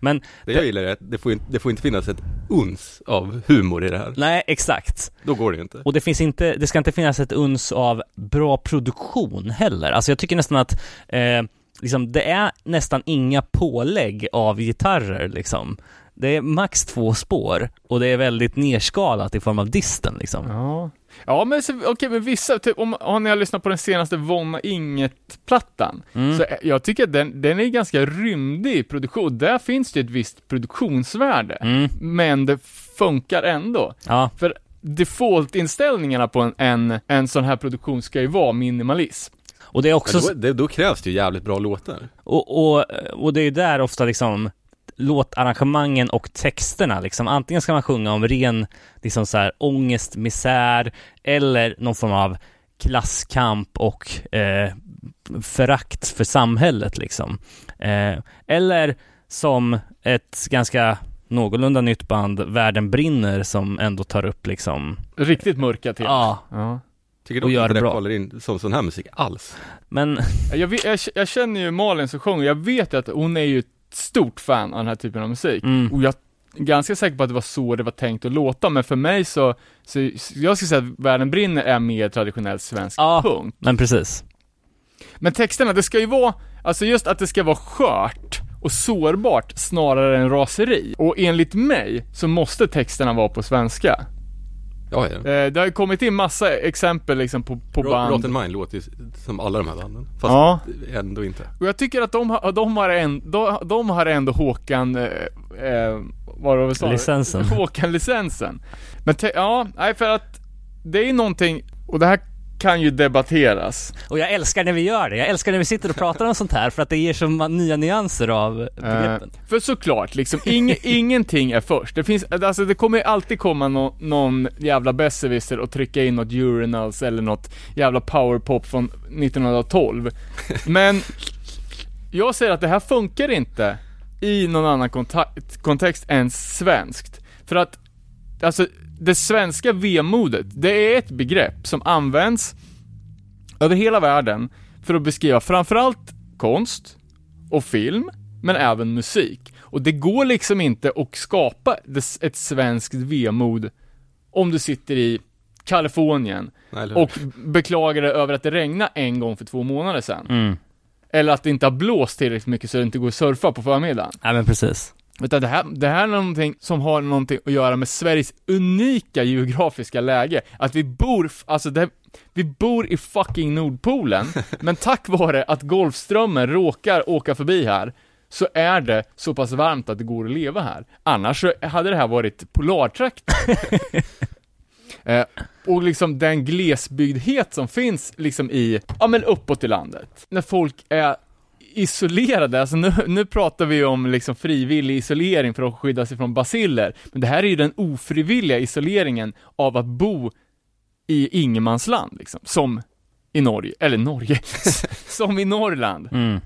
Men Det jag gillar är att det får, inte, det får inte finnas ett uns av humor i det här. nej, exakt. Då går det ju inte. Och det finns inte, det ska inte finnas ett uns av bra produktion heller. Alltså jag tycker nästan att eh, liksom, det är nästan inga pålägg av gitarrer liksom. Det är max två spår och det är väldigt nerskalat i form av disten liksom. Ja. Ja men okej men vissa, typ om, om ni har lyssnat på den senaste Vonna Inget-plattan, Mm. så jag tycker att den, den är ganska rymdig i produktion, där finns det ett visst produktionsvärde, Mm. men det funkar ändå. Ja, För default-inställningarna på en, en, en sån här produktion ska ju vara minimalism. och det är också, Men då, det, då krävs det ju jävligt bra låtar. och, och, och det är ju där ofta liksom låtarrangemangen och texterna liksom. Antingen ska man sjunga om ren liksom så här ångest, misär eller någon form av klasskamp och eh, förakt för samhället liksom. Eh, eller som ett ganska någorlunda nytt band, Världen brinner, som ändå tar upp liksom, Riktigt mörka till. ja, Ja. Tycker Och dock gör inte det bra. faller in som sån här musik alls. men Jag, vet- jag, jag känner ju Malin som sjunger, jag vet ju att hon är ju stort fan av den här typen av musik. mm, Och jag är ganska säker på att det var så det var tänkt att låta, men för mig så, så så jag skulle säga att Världen brinner är mer traditionell svensk Ja. punk. men precis. Men texterna, det ska ju vara, alltså just att det ska vara skört och sårbart snarare än raseri. Och enligt mig så måste texterna vara på svenska. Ja, ja. Eh, det har ju kommit in massa exempel liksom på, på Rot- band. Rotten Mind låter ju som alla de här banden. Fast Ja. ändå inte. Och jag tycker att de, har- de, har, en, de, de har ändå Håkan, eh, eh, vad var det sa? Licensen. Håkan-licensen. Men te, ja, nej för att det är någonting, och det här kan ju debatteras. Och jag älskar när vi gör det. Jag älskar när vi sitter och pratar om sånt här för att det ger så nya nyanser av Eh, begreppen. för såklart, liksom, ing, ingenting är först. Det finns, alltså det kommer alltid komma nå- någon jävla besserwisser och trycka in något urinals eller något jävla powerpop från 1912. Men, jag säger att det här funkar inte i någon annan kontext än svenskt. För att, alltså, det svenska vemodet, det är ett begrepp som används över hela världen för att beskriva framförallt konst och film, men även musik. Och det går liksom inte att skapa ett svenskt vemod om du sitter i Kalifornien och beklagar dig över att det regnade en gång för två månader sedan. Mm. Eller att det inte har blåst tillräckligt mycket så det inte går att surfa på förmiddagen. Ja men precis. Utan det här, det här är någonting som har någonting att göra med Sveriges unika geografiska läge. Att vi bor, alltså det, vi bor i fucking Nordpolen, men tack vare att Golfströmmen råkar åka förbi här, så är det så pass varmt att det går att leva här. Annars så hade det här varit polartrakten. eh, och liksom den glesbygdhet som finns liksom i, ja men uppåt i landet. När folk är isolerade, alltså nu, nu pratar vi om liksom frivillig isolering för att skydda sig från basiller, men det här är ju den ofrivilliga isoleringen av att bo i ingenmansland liksom, som i Norge, eller Norge, som i Norrland. Mm.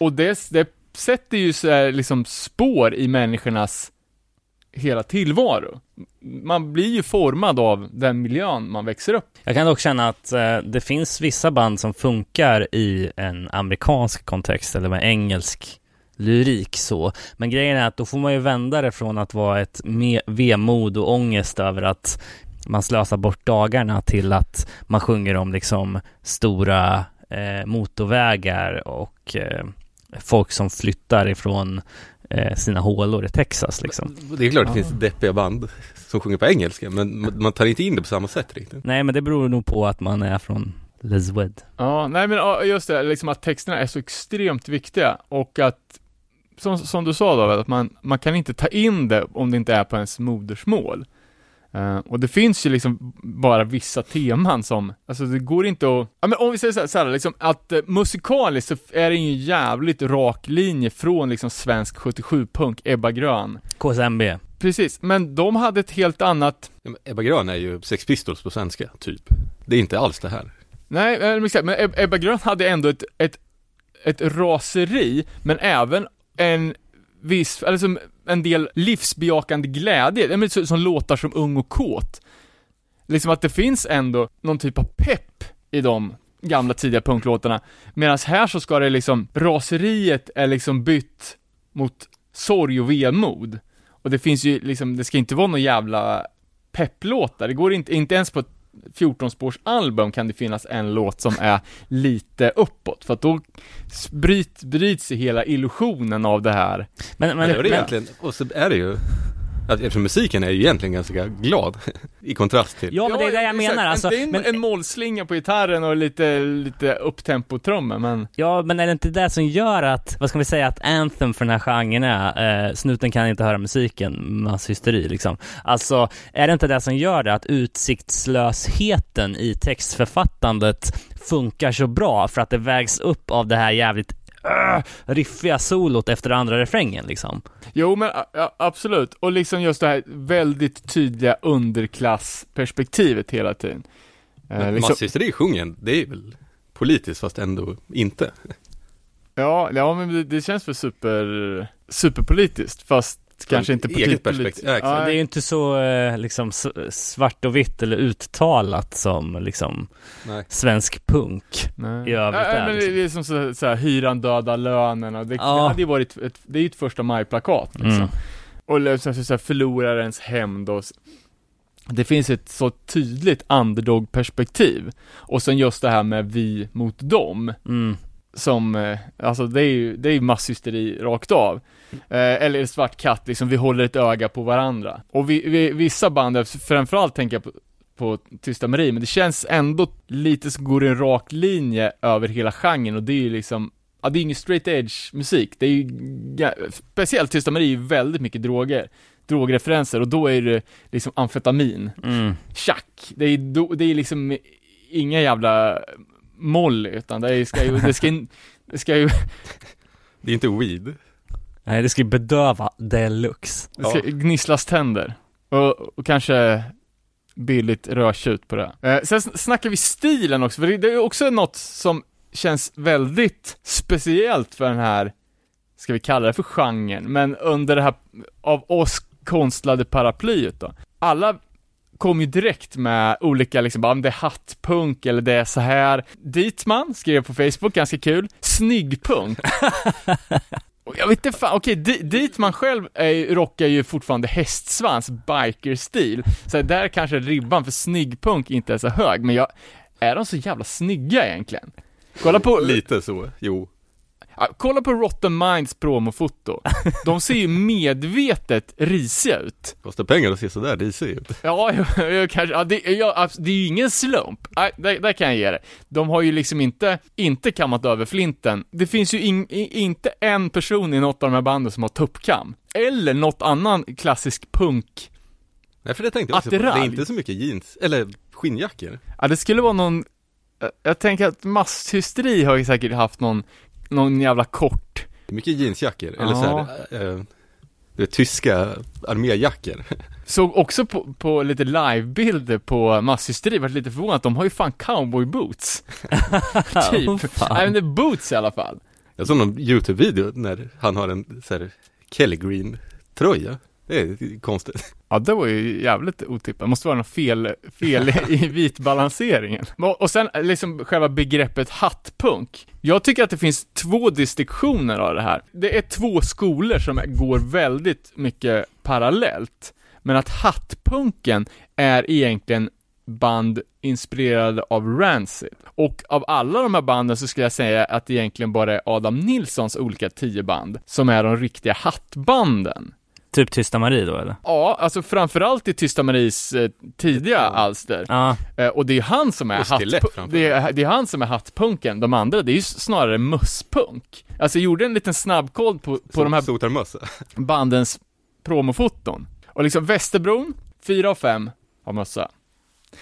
Och det, det sätter ju så här, liksom spår i människornas hela tillvaro. Man blir ju formad av den miljön man växer upp Jag kan dock känna att eh, det finns vissa band som funkar i en amerikansk kontext eller med engelsk lyrik så. Men grejen är att då får man ju vända det från att vara ett me- vemod och ångest över att man slösar bort dagarna till att man sjunger om liksom stora eh, motorvägar och eh, folk som flyttar ifrån sina hålor i Texas liksom. Det är klart det finns deppiga band som sjunger på engelska, men man tar inte in det på samma sätt riktigt. Nej men det beror nog på att man är från Liswed. Ja, nej men just det, liksom att texterna är så extremt viktiga och att som, som du sa David, att man, man kan inte ta in det om det inte är på ens modersmål. Eh, och det finns ju liksom bara vissa teman som, alltså det går inte att, ja men om vi säger så här, så här liksom att eh, musikaliskt så är det ju en jävligt rak linje från liksom svensk 77-punk, Ebba Grön. KSMB. Precis, men de hade ett helt annat Ja, men Ebba Grön är ju Sex Pistols på svenska, typ. Det är inte alls det här. Nej, eh, men Ebba Grön hade ändå ett, ett, ett raseri, men även en viss, eller som en del livsbejakande glädje, men som låtar som Ung och kåt. Liksom att det finns ändå någon typ av pepp i de gamla tidiga punklåtarna, medan här så ska det liksom, raseriet är liksom bytt mot sorg och vemod. Och det finns ju liksom, det ska inte vara någon jävla pepplåtar, det går inte, inte ens på ett 14-spårs album kan det finnas en låt som är lite uppåt, för att då bryt, bryts hela illusionen av det här. Men, Men men, det är det egentligen, och så är det ju, eftersom musiken är ju egentligen ganska glad, i kontrast till. ja men det är det jag exakt. menar alltså. Det är en, Men, en målslinga på gitarren och lite, lite upptempo-trummor, men ja men är det inte det som gör att, vad ska vi säga, att anthem för den här genren är, eh, snuten kan inte höra musiken, masshysteri liksom. Alltså, är det inte det som gör det att utsiktslösheten i textförfattandet funkar så bra för att det vägs upp av det här jävligt uh, riffiga solot efter andra refrängen liksom. Jo men a- a- absolut, och liksom just det här väldigt tydliga underklassperspektivet hela tiden. Eh, Men liksom, Masshysteri sjungen, det är väl politiskt fast ändå inte. ja, ja men det, det känns för super, superpolitiskt, fast kanske inte eget perspektiv. Ja. Det är ju inte så eh, liksom svart och vitt eller uttalat som liksom Nej. svensk punk. Nej. i övrigt ja, är, men liksom. det är som så, så här, hyran döda lönen och det, Ja. det hade ju varit, ett, det är ju ett första maj-plakat liksom. Mm. Och liksom, så, så här, förlorarens hämnd och det finns ett så tydligt underdog-perspektiv. Och sen just det här med vi mot dem, Mm. som, eh, alltså det är ju, det är ju masshysteri rakt av. Eh, eller svart katt, liksom, vi håller ett öga på varandra. Och vi, vi, vissa band, framförallt tänker jag på, på Tysta Marie, men det känns ändå lite som går i en rak linje över hela genren och det är ju liksom Ja, det är ju ingen straight edge musik, det är ju, ga- speciellt Tysta Marie är ju väldigt mycket droger, drogreferenser och då är det liksom amfetamin, Mm. tjack, det är, då, det är liksom inga jävla molly, utan det ska ju, det ska, det ska ju, Det är inte weed. Nej, det ska ju bedöva deluxe. det ska gnisslas tänder. Och, och kanske billigt rödtjut på det. Eh, sen sn- snackar vi stilen också, för det, det är också något som känns väldigt speciellt för den här, ska vi kalla det för genren, men under det här, av oss konstlade paraplyet då. Alla kom ju direkt med olika liksom, bara, om det är hattpunk eller det är så här. Ditman skrev på Facebook, ganska kul, snyggpunk. Jag vet inte fan, okej, okay, dit man själv är, rockar ju fortfarande hästsvans, bikerstil. Så där kanske ribban för snyggpunk inte är så hög, men jag, är de så jävla snygga egentligen? Kolla på, Lite så, jo kolla på Rotten Minds promofoto. De ser ju medvetet risiga ut. Kostar pengar att se sådär risig ut. Ja, jag, jag kanske, ja, det, ja, abs- det är ju ingen slump. Nej, där, där kan jag ge det. De har ju liksom inte, inte kammat över flinten. Det finns ju in, inte en person i något av de här banden som har tuppkam. Eller något annan klassisk punk. Nej för det tänkte jag också på. Det är inte så mycket jeans, eller skinnjackor. Ja, det skulle vara någon, jag- jag tänker att masshysteri har ju säkert haft någon, någon jävla kort. Mycket jeansjackor, eller Ja. såhär, eh, det är tyska arméjackor. Såg också på, på lite livebilder på masshysteri, vart lite förvånad de har ju fan cowboyboots. typ. Fan. Nej men det är boots i alla fall. Jag såg någon YouTube-video när han har en såhär Kelly Green tröja. Det är konstigt. Ja, det var ju jävligt otippat. Måste vara något fel, fel i vitbalanseringen. Och och sen liksom själva begreppet hattpunk. Jag tycker att det finns två distinktioner av det här. Det är två skolor som går väldigt mycket parallellt. Men att hattpunken är egentligen band inspirerade av Rancid. Och av alla de här banden så skulle jag säga att det egentligen bara är Adam Nilssons olika tio band som är de riktiga hattbanden. Typ Tysta Marie då eller? Ja, alltså framförallt i Tysta Maries eh, tidiga alster. Ja, Eh, och det är han som är, framförallt. det, är, det är han som är hattpunken, de andra det är ju snarare musspunk. Alltså jag gjorde en liten snabbkoll på, på de här bandens promofoton. Och liksom Västerbron, 4 av 5 har mössa.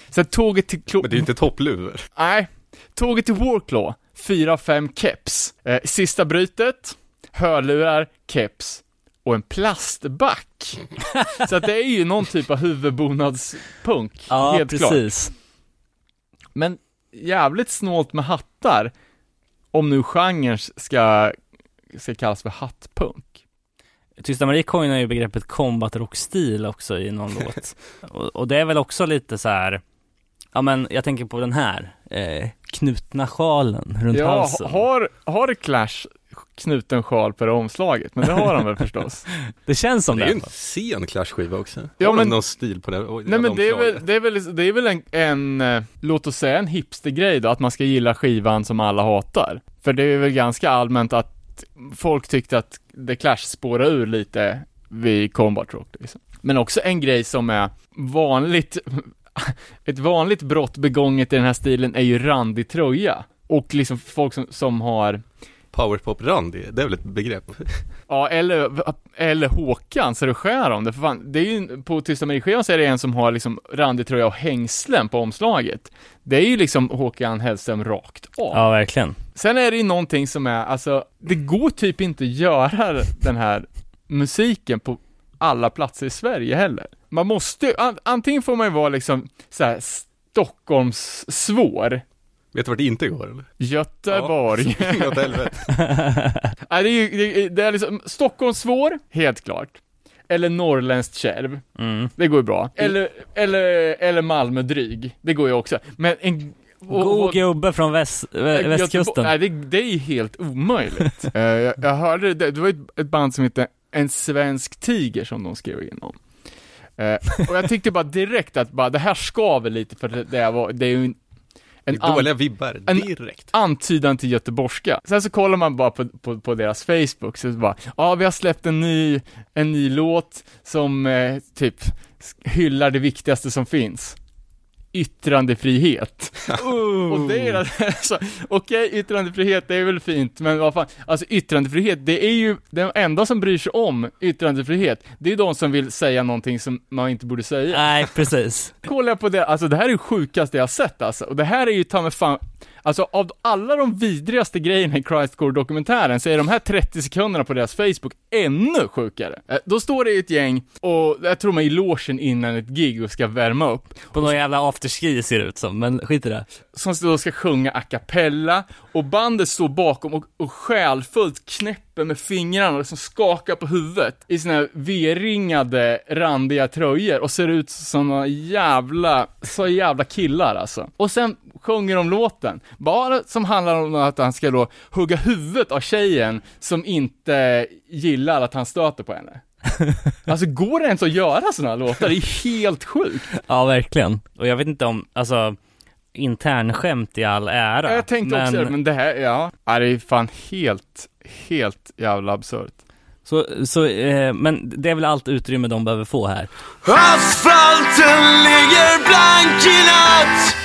Sen tåget till Klo- Men det är ju inte toppluvor. Nej. Tåget till Warclaw, 4 av 5 keps. Eh, sista brytet, hörlurar, keps och en plastback. Så att det är ju någon typ av huvudbonadspunk, ja helt klart. precis. Men jävligt snålt med hattar, om nu genren ska, ska kallas för hattpunk. Tysta Marie coinar ju begreppet combat rock-stil också i någon låt. Och, och det är väl också lite så här. ja men jag tänker på den här, eh, knutna sjalen runt Ja, halsen. har, har Clash knuten sjal på det omslaget? Men det har de väl förstås? Det känns som Det är det. ju en sen Clash-skiva också. Ja, Har de men- någon stil på det? Nej men det är väl, det är väl, det är väl en, en, eh, låt oss säga en hipstergrej då, att man ska gilla skivan som alla hatar. För det är väl ganska allmänt att folk tyckte att The Clash spårade ur lite vid Combat Rock liksom. Men också en grej som är vanligt, ett vanligt brott begånget i den här stilen är ju randig tröja. Och liksom folk som, som har Powerpop-randig, det är väl ett begrepp? Ja, eller, eller Håkan, så det skär om det, för fan, det är ju, på Tysta Marie-skivan så är det en som har liksom randig tröja och hängslen på omslaget. Det är ju liksom Håkan Hellström rakt av. Ja, verkligen. Sen är det ju någonting som är, alltså, det går typ inte att göra den här musiken på alla platser i Sverige heller. Man måste, an, antingen får man ju vara liksom så här Stockholms svår, Vet du vart det inte går eller? Göteborg. Ja, åt helvete. Nej, det är ju, det det är liksom, Stockholms svår, helt klart. Eller norrländskt kärv, Mm. det går ju bra. Eller, eller, eller Malmö dryg, det går ju också. Men en... och- God gubbe från väst, västkusten. Nej, det, det är ju helt omöjligt. Eh, jag, jag hörde, det, det var ett, ett band som hette En svensk tiger som de skrev igenom. Uh, och jag tyckte bara direkt att bara, det här skaver lite för det, det, var, det är ju en, en dåliga vibbar, en- direkt. antydan till göteborgska. Sen så kollar man bara på, på, på deras Facebook, så bara, ja vi har släppt en ny, en ny låt som eh, typ hyllar det viktigaste som finns. Yttrandefrihet. Och det är alltså, okej yttrandefrihet det är väl fint, men vad fan, alltså yttrandefrihet, det är ju, den enda som bryr sig om yttrandefrihet, det är de som vill säga någonting som man inte borde säga Nej, precis. kollar jag på det, alltså det här är det sjukaste jag har sett alltså. Och det här är ju ta mig fan, alltså av alla de vidrigaste grejerna i Christcore-dokumentären så är de här 30 sekunderna på deras Facebook ännu sjukare. Eh, då står det ett gäng, och jag tror man är i logen innan ett gig och ska värma upp, På någon jävla afterski ser det ut som, men skit i det som då ska sjunga a cappella, och bandet står bakom och, och själfullt knäpper med fingrarna och liksom skakar på huvudet i sina V-ringade, randiga tröjor och ser ut som några jävla, så jävla killar alltså. Och sen sjunger de låten, bara som handlar om att han ska då hugga huvudet av tjejen som inte gillar att han stöter på henne. Alltså går det ens att göra sådana låtar? Det är helt sjukt. Ja, verkligen. Och jag vet inte om, alltså, internskämt i all ära. Jag tänkte också det, men det här, ja, ja, det är fan helt, helt jävla absurt. Så, så eh, men det är väl allt utrymme de behöver få här. Asfalten ligger blank i natt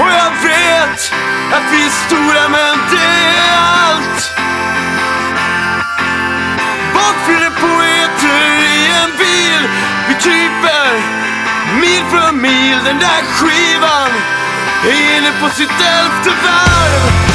Och jag vet att vi är stora men det är allt mil Den där skivan är inne på sitt elfte varv.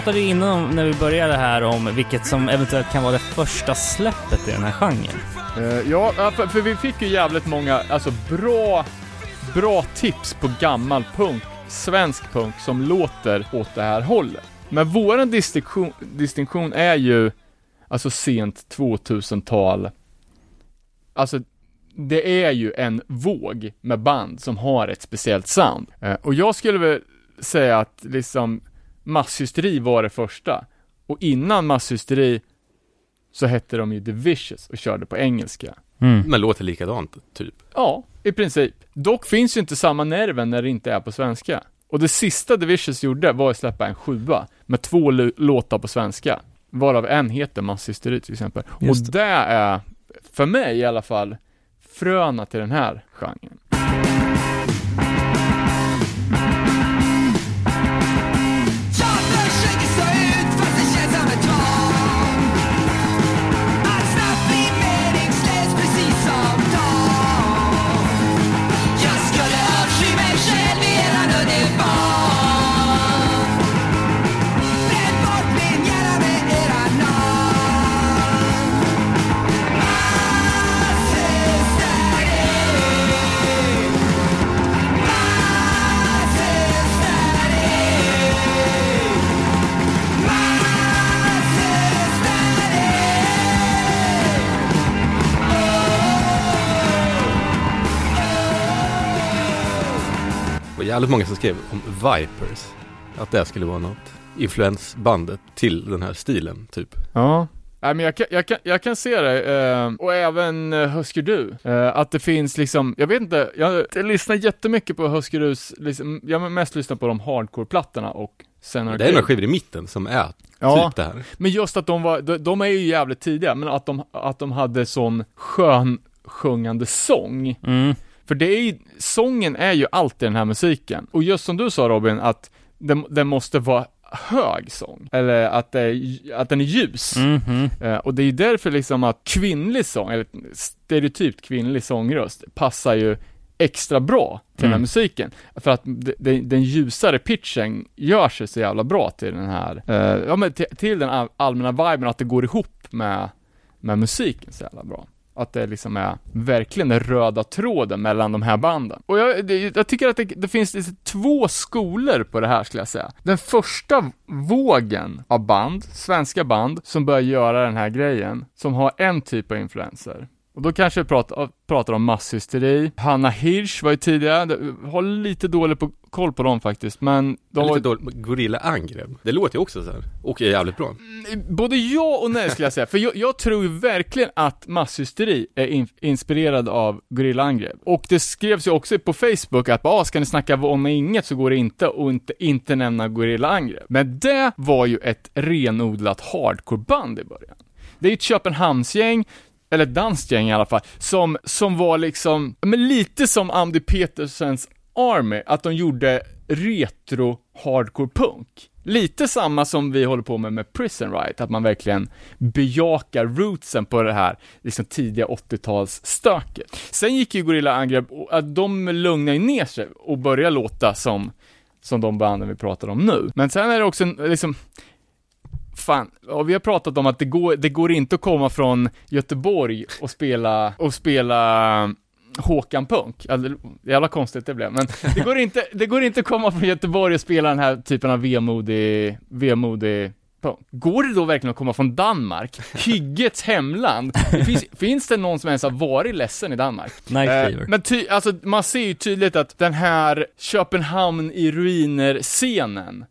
Pratade vi pratade innan när vi började här om vilket som eventuellt kan vara det första släppet i den här genren. Eh, ja, ja, för, för vi fick ju jävligt många, alltså bra, bra tips på gammal punk, svensk punk som låter åt det här hållet. Men våran distinktion, distinktion är ju, alltså sent 2000-tal, alltså det är ju en våg med band som har ett speciellt sound. Eh, och jag skulle väl säga att liksom masshysteri var det första. Och innan masshysteri så hette de ju The Vicious och körde på engelska. Men låter likadant, typ. Ja, i princip. Dock finns ju inte samma nerven när det inte är på svenska. Och det sista The Vicious gjorde var att släppa en sjua med två låtar på svenska. Varav en heter Masshysteri till exempel. Just och det är, för mig i alla fall, fröna till den här genren. Jävligt många som skrev om Vipers. Att det skulle vara något influensbandet till den här stilen, typ. Ja. Nej men jag kan, jag kan, jag kan se det, eh, och även eh, Husker Du, eh, att det finns liksom, jag vet inte, jag, jag lyssnar jättemycket på Husker Dus, liksom, jag mest lyssnat på de hardcore-plattorna och sen Det är några skivor i mitten som är Ja. typ det här. Men just att de var, de, de är ju jävligt tidiga, men att de, att de hade sån skön sjungande sång. Mm. För det är ju, sången är ju alltid den här musiken. Och just som du sa Robin, att den, den måste vara hög sång. Eller att, att den är ljus. Mhm. Eh, och det är ju därför liksom att kvinnlig sång, eller stereotypt kvinnlig sångröst, passar ju extra bra till den här Mm. musiken. För att de, de, den ljusare pitchen gör sig så jävla bra till den här, eh, ja men till, till den all, allmänna viben, att det går ihop med, med musiken så jävla bra att det liksom är verkligen den röda tråden mellan de här banden. Och jag, det, jag tycker att det, det finns liksom två skolor på det här skulle jag säga. Den första vågen av band, svenska band, som börjar göra den här grejen, som har en typ av influenser. Och då kanske vi pratar, pratar om masshysteri. Hanna Hirsch var ju tidigare, har lite dålig på, koll på dem faktiskt, men de Lite var, dåligt, Gorilla Angrepp. Det låter ju också så här. och är jävligt bra. Både ja och nej skulle jag säga, för jag, jag tror ju verkligen att masshysteri är in, inspirerad av Gorillaangrepp. Och det skrevs ju också på Facebook att ah, ska ni snacka om inget så går det inte och inte, inte nämna Gorillaangrepp. Men det var ju ett renodlat hardcore-band i början. Det är ett Köpenhamnsgäng eller ett danskt gäng i alla fall, som, som var liksom, men lite som Andy Petersens Army, att de gjorde retro hardcore punk. Lite samma som vi håller på med med Prison Riot, att man verkligen bejakar rootsen på det här liksom tidiga 80-talsstöket. Sen gick ju Gorilla Angrepp, och att de lugnade ju ner sig och började låta som, som de banden vi pratar om nu. Men sen är det också en, liksom, Fan, och vi har pratat om att det går, det går inte att komma från Göteborg och spela, och spela Håkan Punk, alltså, jävla konstigt det blev, men det går inte, det går inte att komma från Göteborg och spela den här typen av vemodig, vemodig punk. Går det då verkligen att komma från Danmark? Hyggets hemland? Det finns, finns det någon som ens har varit ledsen i Danmark? Night Eh, men ty, alltså man ser ju tydligt att den här Köpenhamn i ruiner-scenen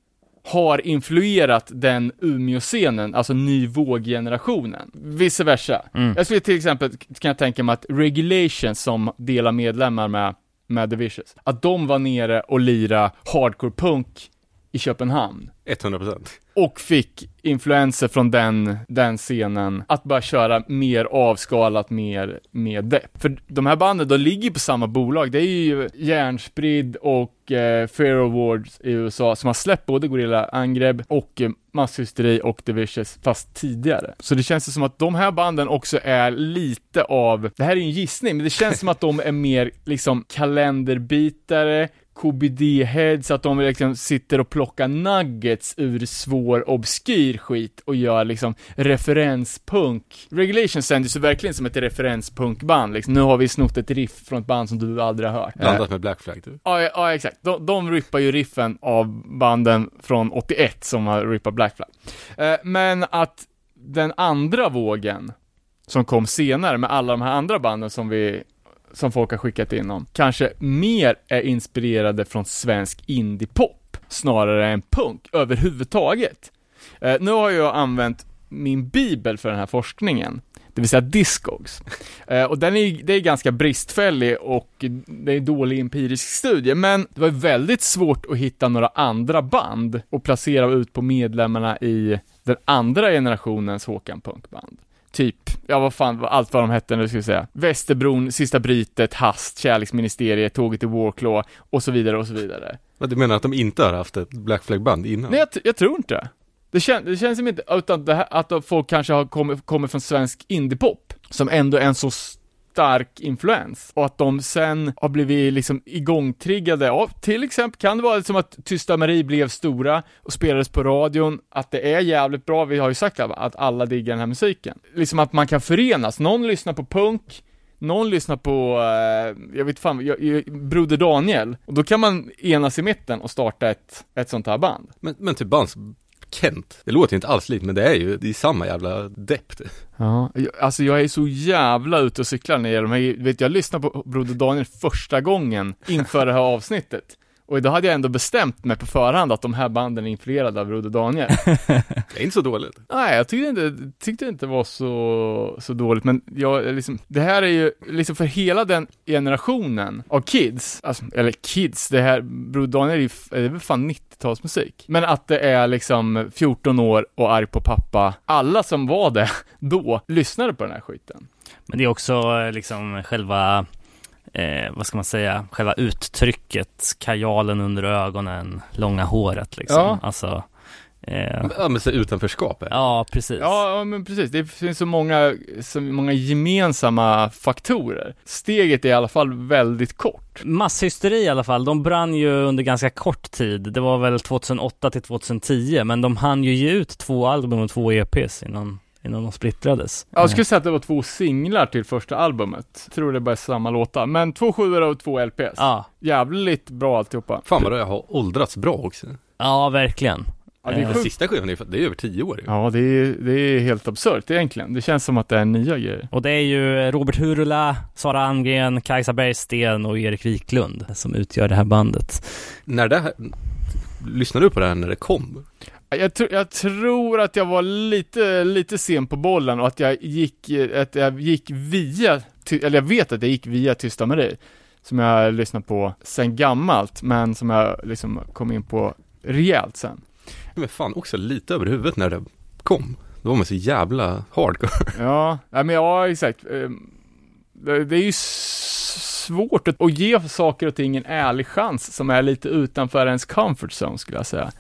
har influerat den Umeå-scenen, alltså ny våg-generationen. Vice versa. Mm. Jag skulle till exempel, kan jag tänka mig att Regulation som delar medlemmar med, med The Vicious, att de var nere och lira hardcore punk i Köpenhamn. 100%. Och fick influenser från den, den scenen att börja köra mer avskalat, mer, mer depp. För de här banden, de ligger ju på samma bolag. Det är ju Järnspridd och eh, Fair Awards i USA som har släppt både Gorilla Angreb och eh, Masshysteri och The Vicious, fast tidigare. Så det känns ju som att de här banden också är lite av, det här är ju en gissning, men det känns som att de är mer liksom kalenderbitare, KBD-heads, att de liksom sitter och plockar nuggets ur svår, obskyr skit och gör liksom referenspunk. Regulation kändes ju verkligen som ett referenspunkband liksom. Nu har vi snott ett riff från ett band som du aldrig har hört. Blandat med Black Flag. Ja, ja, ja exakt. De, de rippar ju riffen av banden från 81 som har rippat Black Flag. Eh, men att den andra vågen som kom senare med alla de här andra banden som vi som folk har skickat in om, kanske mer är inspirerade från svensk indiepop snarare än punk överhuvudtaget. Eh, nu har jag använt min bibel för den här forskningen, det vill säga Discogs. Eh, och den är, det är ganska bristfällig och det är dålig empirisk studie, men det var väldigt svårt att hitta några andra band och placera ut på medlemmarna i den andra generationens Håkan Punkband. Typ, ja vad fan, allt vad de hette nu ska vi säga. Västerbron, Sista Brytet, Hast, Kärleksministeriet, Tåget till Warclaw och så vidare och så vidare. Men du menar att de inte har haft ett Black Flag-band innan? Nej, jag, jag tror inte det. Kän, det känns som inte, utan det här, att folk kanske har kommit, kommit från svensk indiepop, som ändå är en så stark influens, och att de sen har blivit liksom igångtriggade av, till exempel, kan det vara som att Tysta Marie blev stora och spelades på radion, att det är jävligt bra, vi har ju sagt att att alla diggar den här musiken. Liksom att man kan förenas, någon lyssnar på punk, någon lyssnar på, eh, jag vet fan, jag, jag, Broder Daniel, och då kan man enas i mitten och starta ett, ett sånt här band. Men, men typ bands Kent, det låter ju inte alls likt men det är ju, det är samma jävla depp det. Ja, alltså jag är så jävla ute och cyklar när det gäller de här, vet jag lyssnade på Broder Daniel första gången inför det här avsnittet. Och då hade jag ändå bestämt mig på förhand att de här banden är influerade av Broder Daniel. Det är inte så dåligt. Nej, jag tyckte inte, tyckte inte det var så, så dåligt, men jag liksom, det här är ju liksom för hela den generationen av kids, alltså, eller kids, det här, Broder Daniel är ju, det är väl fan 90-talsmusik. Men att det är liksom 14 år och arg på pappa, alla som var det då, lyssnade på den här skiten. Men det är också eh, liksom själva, eh, vad ska man säga, själva uttrycket, kajalen under ögonen, långa håret liksom. Ja. Alltså, eh, Ja men så utanförskap är. ja precis. Ja, ja, men precis. Det finns så många, så många gemensamma faktorer. Steget är i alla fall väldigt kort. Masshysteri i alla fall, de brann ju under ganska kort tid. Det var väl 2008 till 2010, men de hann ju ge ut två album och två EPs innan innan de splittrades. Jag skulle säga att det var två singlar till första albumet. Jag tror det är bara samma låtar. Men två sjuor och två LPs. Ja, Jävligt bra alltihopa. Fan vad det har åldrats bra också. ja verkligen. Ja, det är Eh, Den sjukt. sista skivan, är, ju- det är över tio år ju. Ja, det är, det är helt absurt egentligen. Det känns som att det är nya grejer. Och det är ju Robert Hurula, Sara Almgren, Kajsa Bergsten och Erik Wiklund som utgör det här bandet. När det här, lyssnade du på det här när det kom? Jag, tr- jag tror att jag var lite, lite sen på bollen och att jag gick, att jag gick via, eller jag vet att jag gick via Tysta Marie. Som jag har lyssnat på sen gammalt, men som jag liksom kom in på rejält sen. Men fan också lite över huvudet när det kom. Då var man så jävla hardcore. Ja, ja men ja, exakt. Ehm, Det, är ju svårt att ge saker och ting en ärlig chans som är lite utanför ens comfort zone skulle jag säga.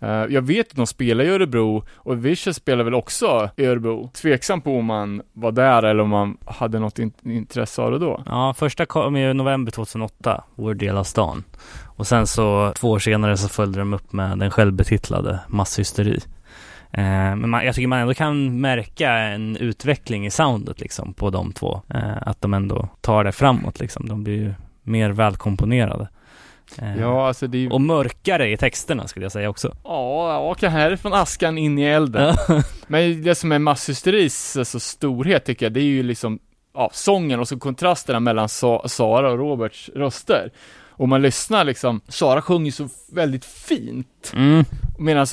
Eh, jag vet att de spelar i Örebro och Vicious spelar väl också i Örebro. Tveksam på om man var där eller om man hade något in, intresse av det då. Ja, första kom ju i november 2008, Vår del av stan. Och sen så två år senare så följde de upp med den självbetitlade Masshysteri. Eh, men man, jag tycker man ändå kan märka en utveckling i soundet liksom på de två. Eh, att de ändå tar det framåt liksom. De blir ju mer välkomponerade. Eh, Ja, alltså det är ju, Och mörkare i texterna skulle jag säga också. ja, åka härifrån askan in i elden. Men det som är masshysteris alltså, storhet tycker jag, det är ju liksom ja, sången och så kontrasterna mellan Sa- Sara och Roberts röster. Och man lyssnar liksom, Sara sjunger så väldigt fint, Mm. medan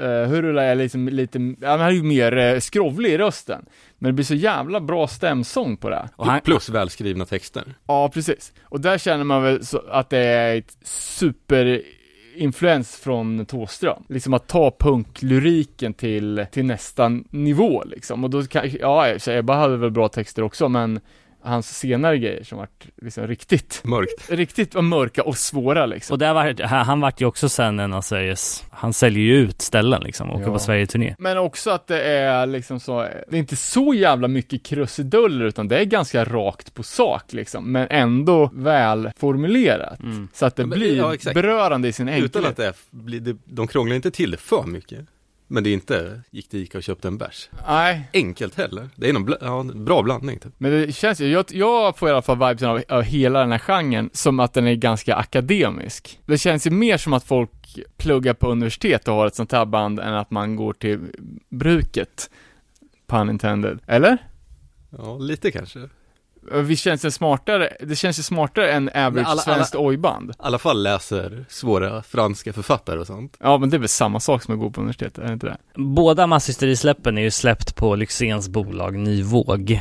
uh, Hurula är liksom lite, han är ju mer uh, skrovlig i rösten. Men det blir så jävla bra stämsång på det. Och han, Plus välskrivna texter. Ja, precis. Och där känner man väl så att det är ett superinfluens från Thåström. Liksom att ta punklyriken till, till nästa nivå liksom. Och då kan, ja, Ebba hade väl bra texter också, men hans senare grejer som vart liksom riktigt, Mörkt. riktigt mörka och svåra liksom. och där var, han vart ju också sen en av Sveriges, han säljer ju ut ställen liksom, åker Ja. på Sverige-turné. Men också att det är liksom så, det är inte så jävla mycket krusiduller utan det är ganska rakt på sak liksom, men ändå väl formulerat. Mm. Så att det Ja, men- blir ja, berörande i sin enkelhet. Utan att det är, de krånglar inte till det för mycket. Men det är inte, gick till Ica och köpte en bärs. Nej, Enkelt heller. Det är någon bla, ja, en bra blandning typ. men det känns ju, jag, jag får i alla fall vibesen av, av hela den här genren som att den är ganska akademisk. Det känns ju mer som att folk pluggar på universitet och har ett sånt här band än att man går till bruket. Pun intended. Eller? Ja, lite kanske. I Vi känns det smartare, det känns ju smartare än average alla- svenskt ojband. alla fall läser svåra franska författare och sånt. Ja, men det är väl samma sak som att gå på universitet, är det inte det? Båda masshysterisläppen är ju släppt på Lyxzéns bolag Ny Våg.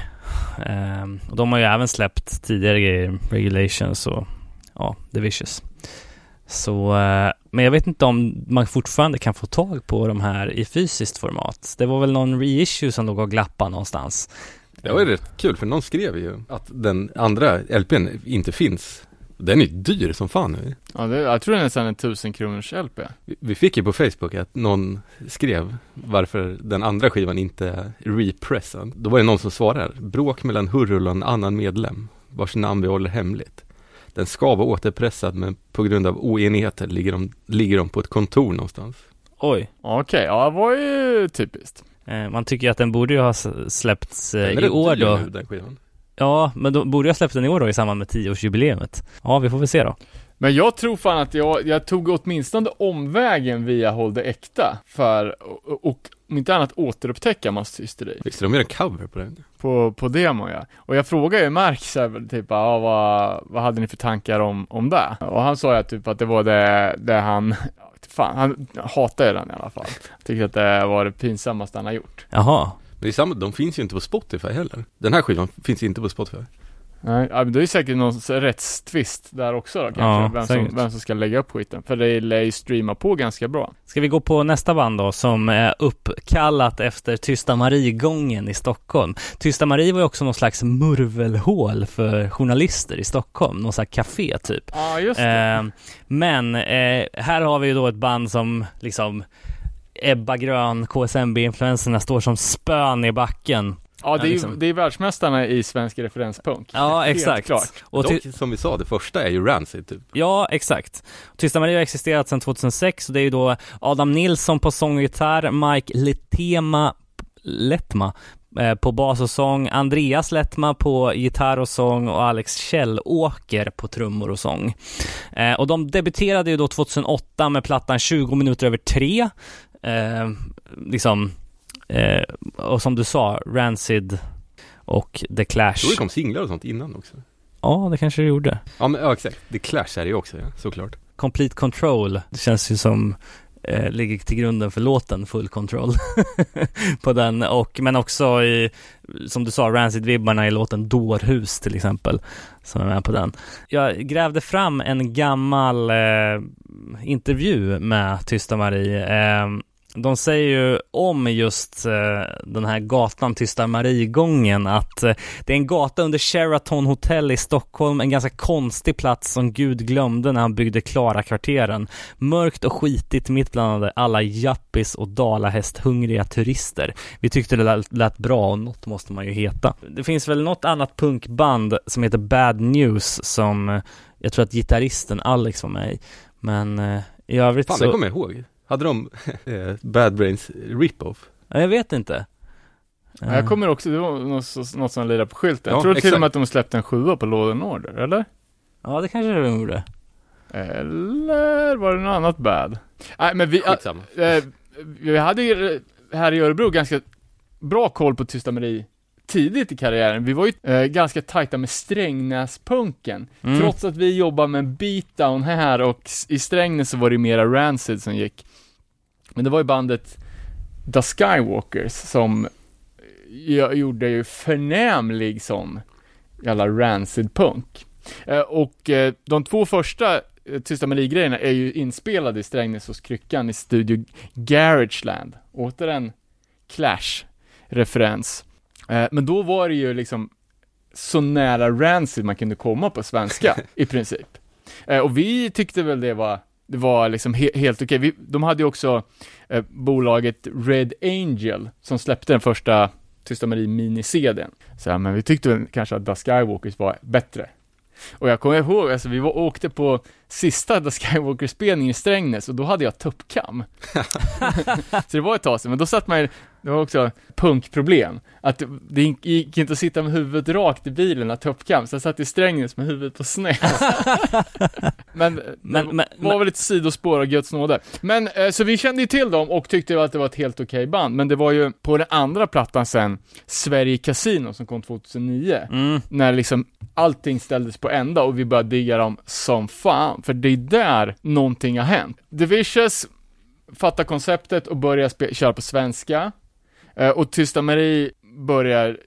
Ehm, och de har ju även släppt tidigare grejer, Regulations och ja, The Vicious. Så, eh, men jag vet inte om man fortfarande kan få tag på de här i fysiskt format. Det var väl någon reissue som låg och glappade någonstans. Det var ju rätt kul för någon skrev ju att den andra LPn inte finns. Den är ju dyr som fan nu. Ja, det, jag tror det är nästan en tusen kronors LP. Vi- Vi fick ju på Facebook att någon skrev varför den andra skivan inte är repressad. Då var det någon som svarade, bråk mellan Hurul och en annan medlem, vars namn vi håller hemligt. Den ska vara återpressad men på grund av oenigheter ligger de, ligger de på ett kontor någonstans. Oj. Okej, ja det var ju typiskt. Eh, man tycker ju att den borde ju ha släppts eh, i år då. nu, den skivan. Ja, men då borde jag släppt den i år då i samband med 10-årsjubileet. Ja, vi får väl se då. Men jag tror fan att jag, jag tog åtminstone omvägen via Håll det äkta för, och, och om inte annat återupptäcka masshysteri Visst, de gör en cover på den? på, på demo ja. Och jag frågade ju Mark så här, typ, ja, vad, vad hade ni för tankar om, om det? Och han sa ju typ att det var det, det han, fan, han hatar ju den i alla fall. Tyckte att det var det pinsammaste han har gjort. Jaha. Men det är samma, de finns ju inte på Spotify heller. Den här skivan finns inte på Spotify. Nej, ja, men det är säkert någon rättstvist där också då kanske, Ja, vem, som, vem som ska lägga upp skiten. För det lär ju streama på ganska bra. Ska vi gå på nästa band då som är uppkallat efter Tysta Marie-gången i Stockholm. Tysta Marie var ju också någon slags murvelhål för journalister i Stockholm, någon slags café typ. Ja, just det. Eh, men eh, här har vi ju då ett band som liksom Ebba Grön, KSMB-influenserna står som spön i backen. Ja, det är, ju- liksom. det är världsmästarna i svensk referenspunk. Ja, exakt. klart. Och Dock, som vi sa, det första är ju Rancid typ. Ja, exakt. Tysta Marie har existerat sedan 2006 och det är ju då Adam Nilsson på sång och gitarr, Mike Letema Lettma eh, på bas och sång, Andreas Lettma på gitarr och sång och Alex Kjellåker på trummor och sång. Eh, och de debuterade ju då 2008 med plattan 20 minuter över tre. Eh, liksom, eh, och som du sa, Rancid och The Clash. Jag tror det kom singlar och sånt innan också. Ja, det kanske det gjorde. Ja men ja, exakt, The Clash är det ju också ja, såklart. Complete Control, det känns ju som eh, ligger till grunden för låten Full Control på den och men också i, som du sa, Rancid-vibbarna i låten Dårhus till exempel som är med på den. Jag grävde fram en gammal eh, intervju med Tysta Marie eh, de säger ju om just eh, den här gatan Tysta Marie-gången att eh, det är en gata under Sheraton Hotel i Stockholm, en ganska konstig plats som Gud glömde när han byggde Klara-kvarteren. Mörkt och skitigt mitt bland alla jappis och dalahästhungriga turister. Vi tyckte det lät, lät bra och något måste man ju heta. Det finns väl något annat punkband som heter Bad News som eh, jag tror att gitarristen Alex var med i. Men i övrigt Fan, så... det kommer jag ihåg. Hade de eh, Bad Brains rip-off? Ja, jag vet inte. Ja, Jag kommer också, det var något, något som lirade på skylten. Jag Ja, tror till och exakt. med att de släppte en sjua på Law Order, eller? Ja, det kanske de gjorde. Eller var det något annat bad? Nej, men vi, eh, vi hade ju eh, här i Örebro ganska bra koll på Tysta Marie tidigt i karriären. Vi var ju eh, ganska tajta med Strängnäspunken. Mm. Trots att vi jobbar med beatdown här och i Strängnäs så var det mera Rancid som gick. Men det var ju bandet The Skywalkers som jag gjorde ju förnämlig sån jävla Rancid-punk. Eh, och eh, de två första eh, Tysta Marie-grejerna är ju inspelade i Strängnäs hos Kryckan i studio Garageland. Åter en Clash-referens. Eh, men då var det ju liksom så nära Rancid man kunde komma på svenska, i princip. Eh, och vi tyckte väl det var, det var liksom he- helt okej. Vi- De hade ju också eh, bolaget Red Angel, som släppte den första Tysta Marie mini-CDn. Så men vi tyckte väl kanske att The Skywalkers var bättre. Och jag kommer ihåg, alltså vi var, åkte på sista The Skywalker-spelningen i Strängnäs och då hade jag tuppkam. så det var ett tag sedan, men då satt man ju, det var också punkproblem. Att det, gick- inte att sitta med huvudet rakt i bilen, att tuppkam, så jag satt i Strängnäs med huvudet på sned. men, Men- det var väl ett sidospår av Guds nåde. Men, eh, så vi kände ju till dem och tyckte att det var ett helt okej band, men det var ju på den andra plattan sen, Sverige Casino, som kom 2009 Mm. när liksom allting ställdes på ända och vi började digga dem som fan, för det är där någonting har hänt. The Vicious fattar konceptet och börjar köra på svenska, eh, och Tysta Marie börjar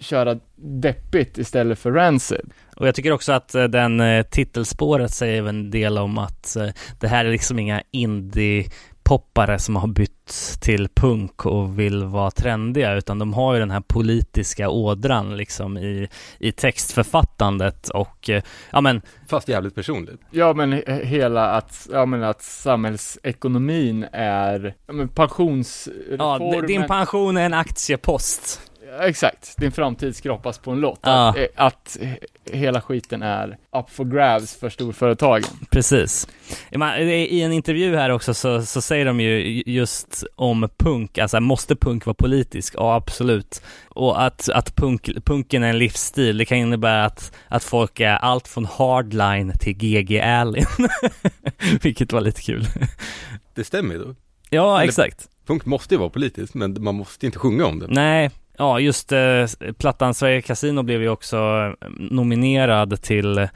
köra deppigt istället för Rancid. Och jag tycker också att eh, den eh, titelspåret säger en del om att eh, det här är liksom inga indie indie-poppare som har bytt till punk och vill vara trendiga, utan de har ju den här politiska ådran liksom i, i textförfattandet och eh, ja men Fast jävligt personligt. Ja men he- hela att, ja men att samhällsekonomin är, ja men ja, pensionsreformen d- din pension är en aktiepost. Exakt, din framtid skrapas på en lott. Ja. Att, eh, att eh, hela skiten är up for grabs för storföretagen. Precis. I en intervju här också så, så säger de ju just om punk, alltså måste punk vara politisk? Ja, absolut. Och att, att punk, punken är en livsstil, det kan innebära att, att folk är allt från hardline till GG Allin. Vilket var lite kul. Det stämmer ju då. Ja, Eller- exakt. Punk måste ju vara politiskt, men man måste inte sjunga om det. Nej, ja just eh, plattan Sverige Casino blev ju också eh, nominerad till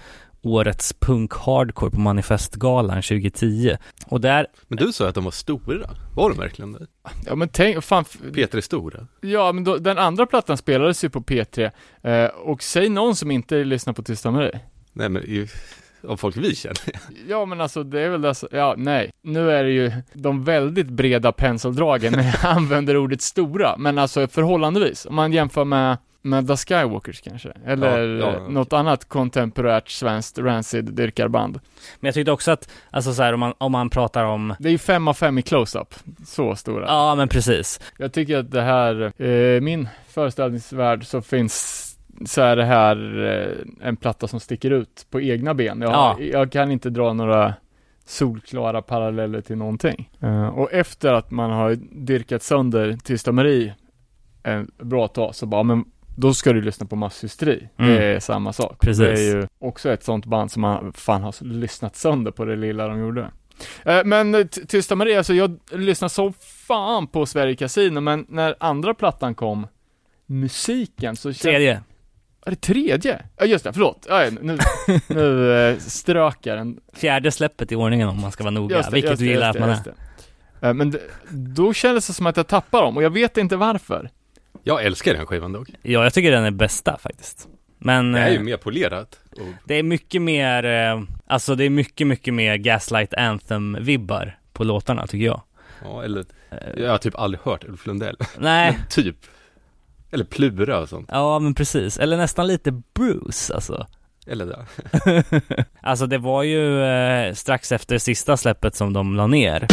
årets punk hardcore på Manifestgalan 2010. Och där, Men du sa att de var stora. Var de verkligen det? Ja men tänk, fan, f- Peter är stora. ja men då, den andra plattan spelades ju på P3, eh, och säg någon som inte lyssnar på Tysta Marie. Nej men av folk vi känner. Ja men alltså det är väl det, så- ja nej, nu är det ju de väldigt breda penseldragen när jag använder ordet stora, men alltså förhållandevis, om man jämför med med The Skywalkers kanske, eller Ja, ja, något annat kontemporärt svenskt Rancid-dyrkarband. men jag tyckte också att, alltså så här om man, om man pratar om Det är ju fem av fem i close-up, så stora. Ja men precis. Jag tycker att det här, eh, min föreställningsvärld så finns så är det här eh, en platta som sticker ut på egna ben. Jag, Ja. jag kan inte dra några solklara paralleller till någonting. Eh, och efter att man har dyrkat sönder Tysta Marie en bra tag så bara, men då ska du lyssna på masshysteri. Mm. Det är samma sak. Precis. Det är ju också ett sånt band som man fan har lyssnat sönder på det lilla de gjorde. Eh, Men Tysta Maria, alltså jag lyssnade så fan på Sverige Casino, men när andra plattan kom, musiken, så kände Tredje. Är det tredje? Ja just det, förlåt. Ja, nu, nu eh, strök jag den. Fjärde släppet i ordningen om man ska vara noga, det, vilket just du det, gillar just att man det, är. det. Eh, Men det, då kändes det som att jag tappade dem och jag vet inte varför. Jag älskar den skivan dock. Ja, jag tycker den är bästa faktiskt. Men Det är ju eh, mer polerat. Och det är mycket mer, alltså det är mycket, mycket mer Gaslight Anthem-vibbar på låtarna tycker jag. Ja, eller, jag har typ aldrig hört Ulf Lundell. Nej, Men typ. Eller Plura och sånt. ja men precis. Eller nästan lite Bruce alltså. Eller det. Alltså det var ju eh, strax efter sista släppet som de la ner.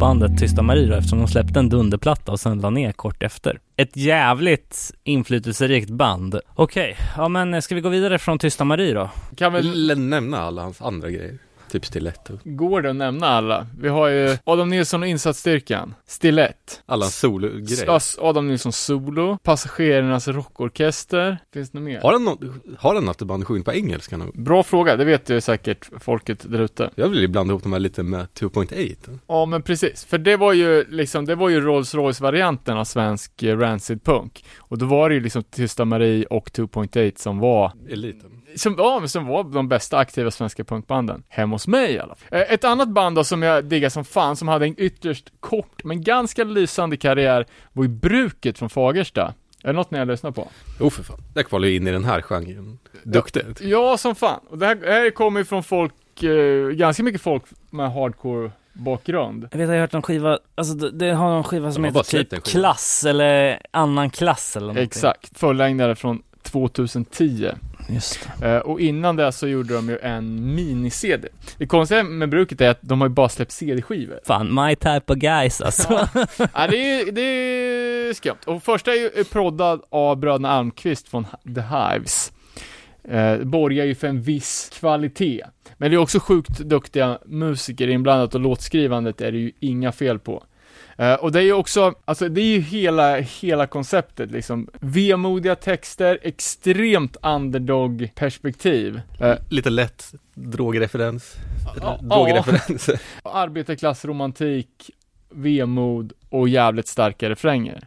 Bandet Tysta Marie då, eftersom de släppte en dunderplatta och sen la ner kort efter. Ett jävligt inflytelserikt band. Okej, ja men ska vi gå vidare från Tysta Marie då? Kan väl, nämna alla hans andra grejer. Typ Stiletto. går det att nämna alla? Vi har ju Adam Nilsson och Insatsstyrkan, Stilett, Alla sologrejer. S- Adam Nilsson solo, Passagerarnas rockorkester, finns det något mer? Har han, nå- har han något band sjungit på engelska nu? Bra fråga, det vet ju säkert folket där ute. Jag vill ju blanda ihop de här lite med 2.8. Ja men precis, för det var ju liksom, det var ju Rolls Royce varianten av svensk eh, rancid punk. Och då var det ju liksom Tysta Marie och 2.8 som var, Eliten. Som, ja, som var de bästa aktiva svenska punkbanden. Hemma hos mig i alla fall. Eh, Ett annat band då som jag diggar som fan, som hade en ytterst kort men ganska lysande karriär, var ju Bruket från Fagersta. Är det något ni har lyssnat på? Oh för fan. Det kvalar ju in i den här genren. Duktigt. Ja, som fan. Och det här, det här kommer ju från folk, eh, ganska mycket folk med hardcore bakgrund. Jag vet att jag har hört någon skiva, alltså det, det har någon skiva som heter typ. Klass eller Annan klass eller någonting. Exakt, fullängdare från 2010. Just det. Eh, och innan det så gjorde de ju en mini-CD. Det konstiga med bruket är att de har ju bara släppt CD-skivor. Fan, my type of guys alltså. ja, det är, det är skumt. Och första är ju proddad av bröderna Almqvist från The Hives. Eh, borgar ju för en viss kvalitet. Men det är också sjukt duktiga musiker inblandat och låtskrivandet är det ju inga fel på. Eh, och det är ju också, alltså det är ju hela, hela konceptet liksom. Vemodiga texter, extremt underdog-perspektiv. Eh, Lite lätt drogreferens. Ja. Drogreferenser. arbetarklassromantik, vemod och jävligt starka refränger.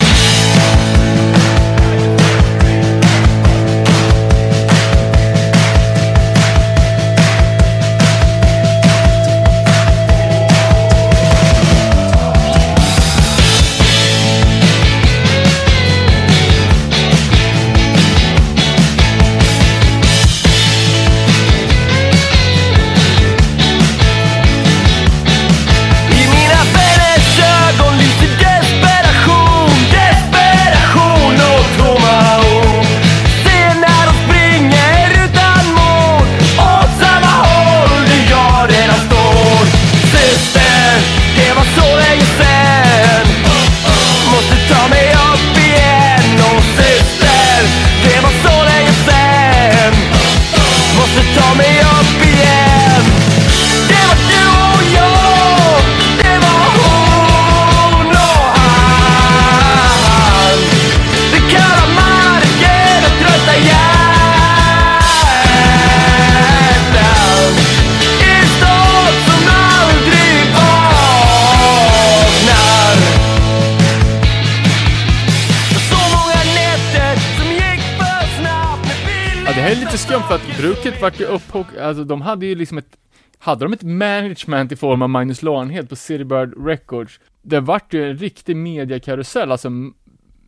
Vart ju upphok... Alltså de hade ju liksom ett... Hade de ett management i form av Magnus Larenhed på Citybird Records? Det vart ju en riktig mediakarusell, alltså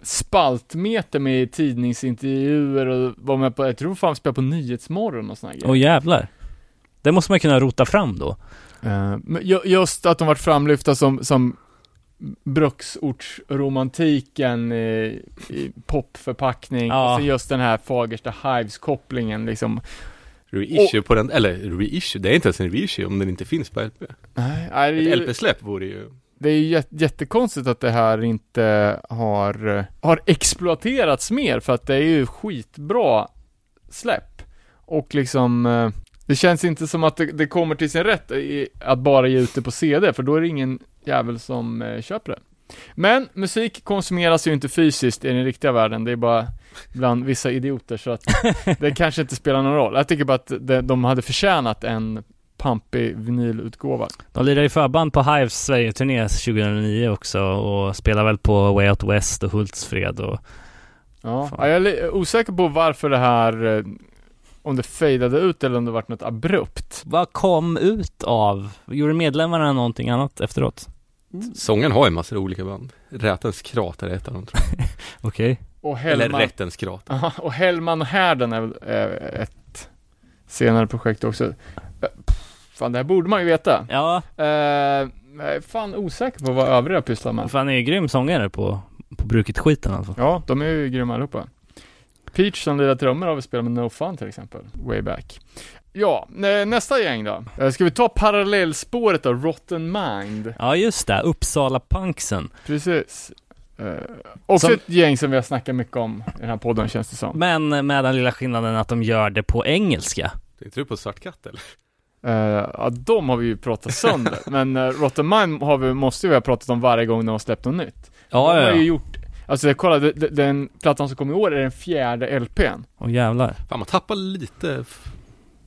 spaltmeter med tidningsintervjuer och var med på, jag tror fan spelade på Nyhetsmorgon och såna här Åh grejer. jävlar. Det måste man kunna rota fram då. Ju- just att de vart framlyfta som, som bruksortsromantiken i, i popförpackning, Ja. och så just den här Fagersta Hives-kopplingen liksom. Reissue på den, eller reissue, det är inte ens en reissue om den inte finns på LP. Nej, nej, det är Ett ju- LP-släpp vore ju Det är ju jät- jättekonstigt att det här inte har, har exploaterats mer för att det är ju skitbra släpp. Och liksom, eh, det känns inte som att det, det kommer till sin rätt i, att bara ge ut det på CD, för då är det ingen jävel som eh, köper det. Men musik konsumeras ju inte fysiskt i den riktiga världen, det är bara bland vissa idioter så att det kanske inte spelar någon roll. Jag tycker bara att det, de hade förtjänat en pampig vinylutgåva. De lirade i förband på Hives Sverige-turné 2009 också och spelar väl på Way Out West och Hultsfred och Ja, Fan. ja, jag är osäker på varför det här, eh, om det fejdade ut eller om det vart något abrupt. vad kom ut av? Gjorde medlemmarna någonting annat efteråt? Sången har ju massor av olika band. Rätens krater är ett av dem tror jag. Okej. Och Eller Hellman, Rättens krater. Aha, och Hellman och Härden är väl eh, ett senare projekt också. Eh, Fan, det här borde man ju veta. Ja, Eh, jag är fan osäker på vad övriga pysslar med. fan är ju grym sångare på, på bruket-skiten alltså. Ja, de är ju grymma allihopa. Peach som lirar trummor har vi spelat med No Fun till exempel, way back. Ja, nä- nästa gäng då. Eh, Ska vi ta parallellspåret då, Rotten Mind? Ja just det, Uppsala Punksen. Precis. Uh, också Som- ett gäng som vi har snackat mycket om i den här podden känns det som. Men med den lilla skillnaden att de gör det på engelska. Tänkte du på Svart katt eller? Uh, ja, de har vi ju pratat sönder. men uh, Rotten Mind har vi, måste vi ha pratat om varje gång de har släppt något nytt. Ja, de ja, har ju ja. gjort, alltså jag kollade, d- den plattan som kom i år är den fjärde LPn. Åh jävlar. Fan man tappar lite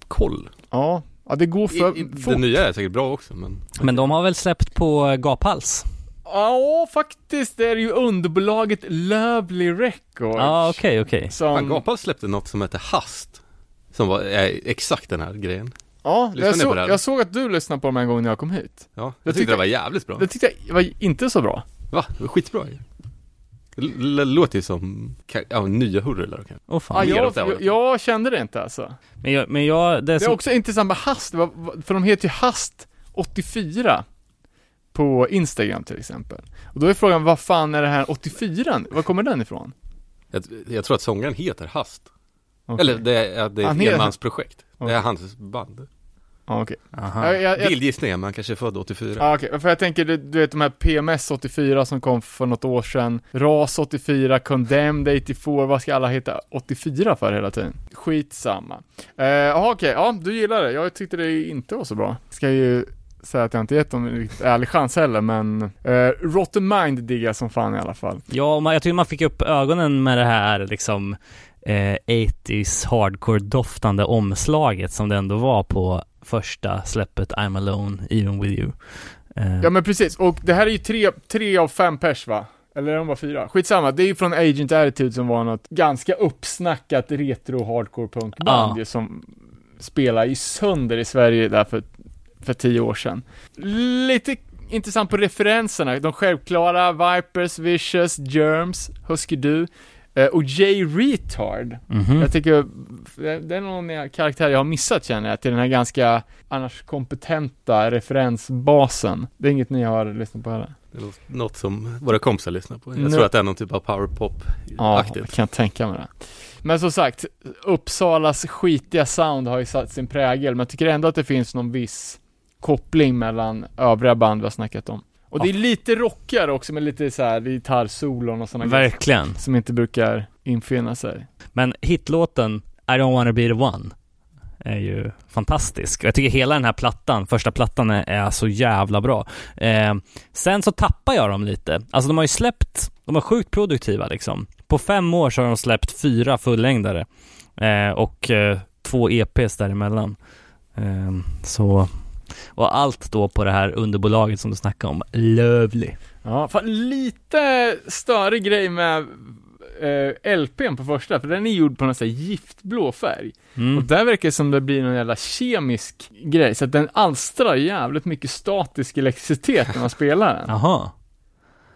koll. Ja, ja det går för I, i, fort. det nya är säkert bra också men Men de har väl släppt på Gaphals? Ja, faktiskt. Det är ju underbolaget Lovely Records. Ja, okej, okej. Fan Som, Gapal släppte något som heter Hast Som var, är exakt den här grejen ja, jag, den? jag såg att du lyssnade på dem en gång när jag kom hit. Ja, jag, Jag tyckte tyckte- det var jävligt bra Det tyckte jag var inte så bra. Va? Det var skitbra ju Det låter ju som, ja, nya hurrlar kanske Åh Ja, fan. mer jag, jag, jag kände det inte alltså. Men jag, men jag det, Det är som, också intressant med Hast, det var- för de heter ju Hast 84. På Instagram till exempel. Och då är frågan, vad fan är det här 84? Var kommer den ifrån? Jag, jag tror att sångaren heter Hast. Okej. Eller det är, det är Han ett enmansprojekt. Det Okej. är hans band. Ja, okej. Aha. Jag, jag, jag, Vild gissning, men han kanske är född 84. Ja okej, för jag tänker du, du vet de här PMS 84 som kom för något år sedan RAS 84, Condemned 84, vad ska alla heta 84 för hela tiden? Skitsamma. Eh, Jaha okej, ja du gillar det, jag tyckte det inte var så bra. Ska ju säga att jag inte gett dem en riktigt ärlig chans heller men eh, Rotten Mind diggar som fan i alla fall. Ja, man, jag tycker man fick upp ögonen med det här liksom eh, 80s hardcore-doftande omslaget som det ändå var på första släppet I'm alone, even with you. Eh, Ja men precis, och det här är ju tre, tre av fem pers va? Eller är de bara fyra? Skitsamma, det är ju från Agent Attitude som var något ganska uppsnackat retro hardcore punkband Ja. ju som spelar i sönder i Sverige där för, för tio år sedan. Lite intressant på referenserna, de självklara Vipers, Vicious, Germs, Husky Du eh, och Jay Retard. mhm. Jag tycker, det det är någon karaktär jag har missat känner jag, till den här ganska annars kompetenta referensbasen. Det är inget ni har lyssnat på heller? Det är något- som våra kompisar lyssnar på. Jag Nu- tror att det är någon typ av Ja, powerpop-aktigt. kan jag tänka mig det. Men som sagt, Uppsalas skitiga sound har ju satt sin prägel, men jag tycker ändå att det finns någon viss koppling mellan övriga band vi har snackat om. Och det är lite rockigare också med lite så här gitarrsolon och sådana grejer Verkligen. som inte brukar infinna sig. Men hitlåten I don't wanna be the one är ju fantastisk. Och jag tycker hela den här plattan, första plattan är, är så jävla bra. Eh, sen så tappar jag dem lite. Alltså de har ju släppt, de var sjukt produktiva liksom. På fem år så har de släppt fyra fullängdare eh, och eh, två EPs däremellan. Eh, så, och allt då på det här underbolaget som du snackade om, Lovely. Ja, fan lite större grej med eh, LPn på första, för den är gjord på någon sån här giftblå färg. Och Mm. där verkar det som det blir någon jävla kemisk grej, så att den alstrar jävligt mycket statisk elektricitet när man spelar den. Jaha.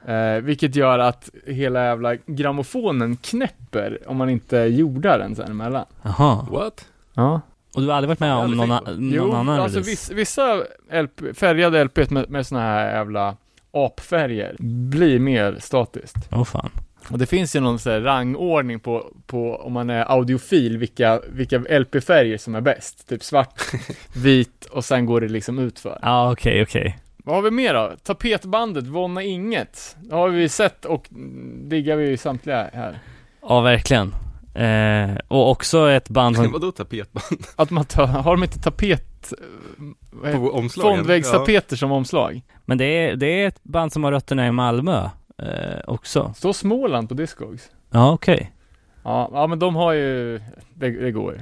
Eh, vilket gör att hela jävla grammofonen knäpper om man inte jordar den sen emellan. Jaha. What? Ja. Och du har aldrig varit med om någon, någon annan alltså release? viss, vissa LP, färgade LP med, med såna här jävla apfärger blir mer statiskt. Åh fan. Och det finns ju någon sån här rangordning på, på om man är audiofil, vilka, vilka LP-färger som är bäst. Typ svart, vit och sen går det liksom utför. Ja, okej, okej. Vad har vi mer då? Tapetbandet, Vonna Inget. Det har vi sett och diggar vi samtliga här. Ja, verkligen. Eh, och också ett band som... Vadå tapetband? Att man tar, har de inte tapet, eh, På omslagen? fondväggstapeter som omslag? Men det är, det är ett band som har rötterna i Malmö eh, också. Står Småland på Discogs? Ja, okej. Ja, ja men de har ju, det, det går ju.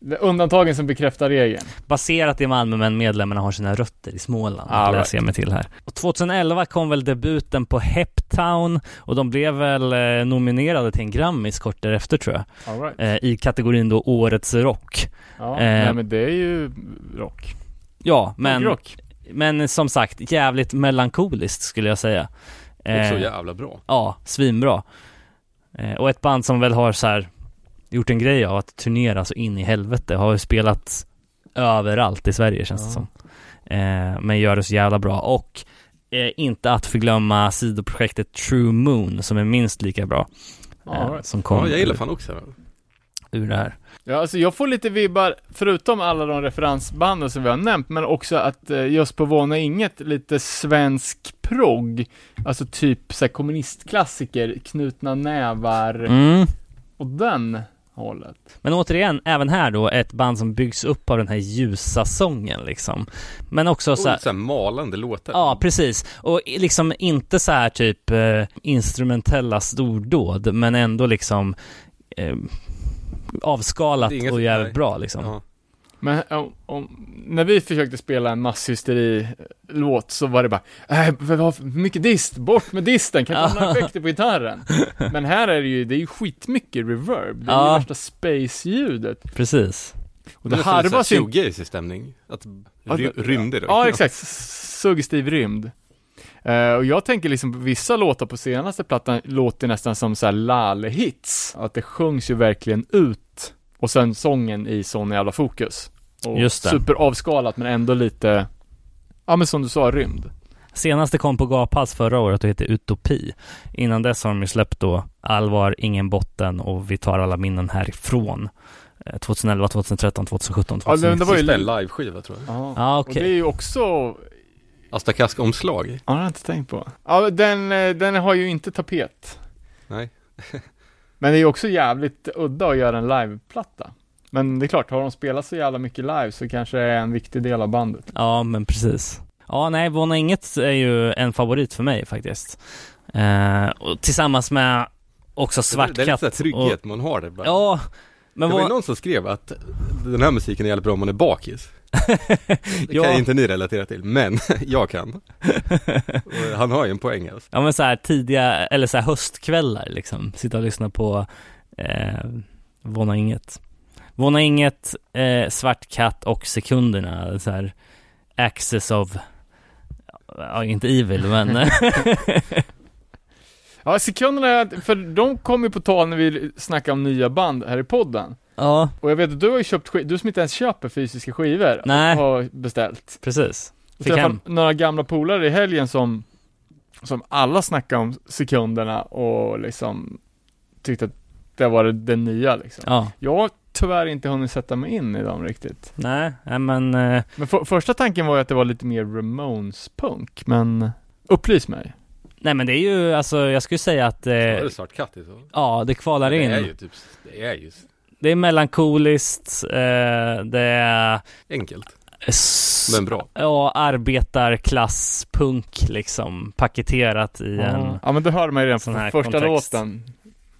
Det är undantagen som bekräftar regeln. Baserat i Malmö men medlemmarna har sina rötter i Småland, Ah, läser right. jag mig till här. Och 2011 kom väl debuten på Heptown och de blev väl eh, nominerade till en Grammis kort därefter tror jag. All right. Eh, I kategorin då Årets Rock. Ja, eh, nej men det är ju rock. Ja, men, rock. men som sagt jävligt melankoliskt skulle jag säga. Och Eh, så jävla bra. Ja, svinbra. Eh, och ett band som väl har så här gjort en grej av att turnera så in i helvete, har ju spelat överallt i Sverige känns det som. Eh, men gör det så jävla bra och eh, inte att förglömma sidoprojektet True Moon som är minst lika bra. Eh, right. Som kom Ja, jag gillar fan också ur det här. Ja, alltså jag får lite vibbar, förutom alla de referensbanden som vi har nämnt, men också att eh, just på Våna Inget, lite svensk progg, alltså typ såhär kommunistklassiker, Knutna nävar Mm. och den hållet. Men återigen, även här då, ett band som byggs upp av den här ljusa sången liksom. Men också så här, så här malande låtar. Ja, precis. Och liksom inte så här typ eh, instrumentella stordåd, men ändå liksom eh, avskalat inget- och jävligt bra liksom. Ja. Men om, om, när vi försökte spela en masshysteri-låt så var det bara, äh, vad har för mycket dist, bort med disten, kan inte ha några effekter på gitarren. Men här är det ju, det är ju skitmycket reverb, det är Ja. ju värsta space-ljudet. Precis. Och det harvas ju här shoegaze-stämning. Att ry, rymder. Ja, exakt. Suggestiv rymd. Eh, och jag tänker liksom på vissa låtar på senaste plattan låter nästan som så här lale-hits. Att det sjungs ju verkligen ut. Och sen sången i sån jävla fokus. Och Just det. Superavskalat men ändå lite, ja men som du sa, rymd. Senaste kom på Gaphalls förra året och heter Utopi. Innan dess har de ju släppt då Allvar, Ingen botten och Vi tar alla minnen härifrån. Eh, 2011, 2013, 2017, Ja, det- 2019. det var ju Sista en li- liveskiva tror jag. Ja. Ja, Och det är okej. ju också, Asta Kask-omslag. ja, det har jag inte tänkt på. Ja, den, eh, den har ju inte tapet. Nej. Men det är också jävligt udda att göra en liveplatta. Men det är klart, har de spelat så jävla mycket live så kanske det är en viktig del av bandet. Ja, men precis. Ja, nej, Våna Inget är ju en favorit för mig faktiskt. Eh, och tillsammans med också Det är lite Svartkatt. trygghet och, man har det bara. Ja, men det var ju någon som skrev att den här musiken är jävligt bra om man är bakis. Det Ja. kan inte ni relatera till, men jag kan. Han har ju en poäng alltså. Ja men så här tidiga, eller så här höstkvällar liksom, sitta och lyssna på eh, Våna Inget. Våna Inget, eh, Svart katt och Sekunderna, så här Access of, ja inte evil men Ja, sekunderna, för de kom ju på tal när vi snackade om nya band här i podden. Ja Och jag vet att du har ju köpt skiv- du som inte ens köper fysiska skivor, Nej. har beställt. precis. Jag Fick träffade hem. några gamla polare i helgen som, som alla snackade om sekunderna och liksom tyckte att det var det, nya liksom. Ja, Jag har tyvärr inte hunnit sätta mig in i dem riktigt. nej, men eh, Men för, första tanken var ju att det var lite mer Ramones-punk, men upplys mig. Nej men det är ju, alltså jag skulle säga att Ja, det är eh, svart katt i så. Ja, det kvalar Det in. är ju typ, det är ju Det är melankoliskt, eh, det är enkelt, s- men bra. Ja, arbetarklasspunk liksom paketerat i en Ja men då hör man ju redan här första kontext. låten.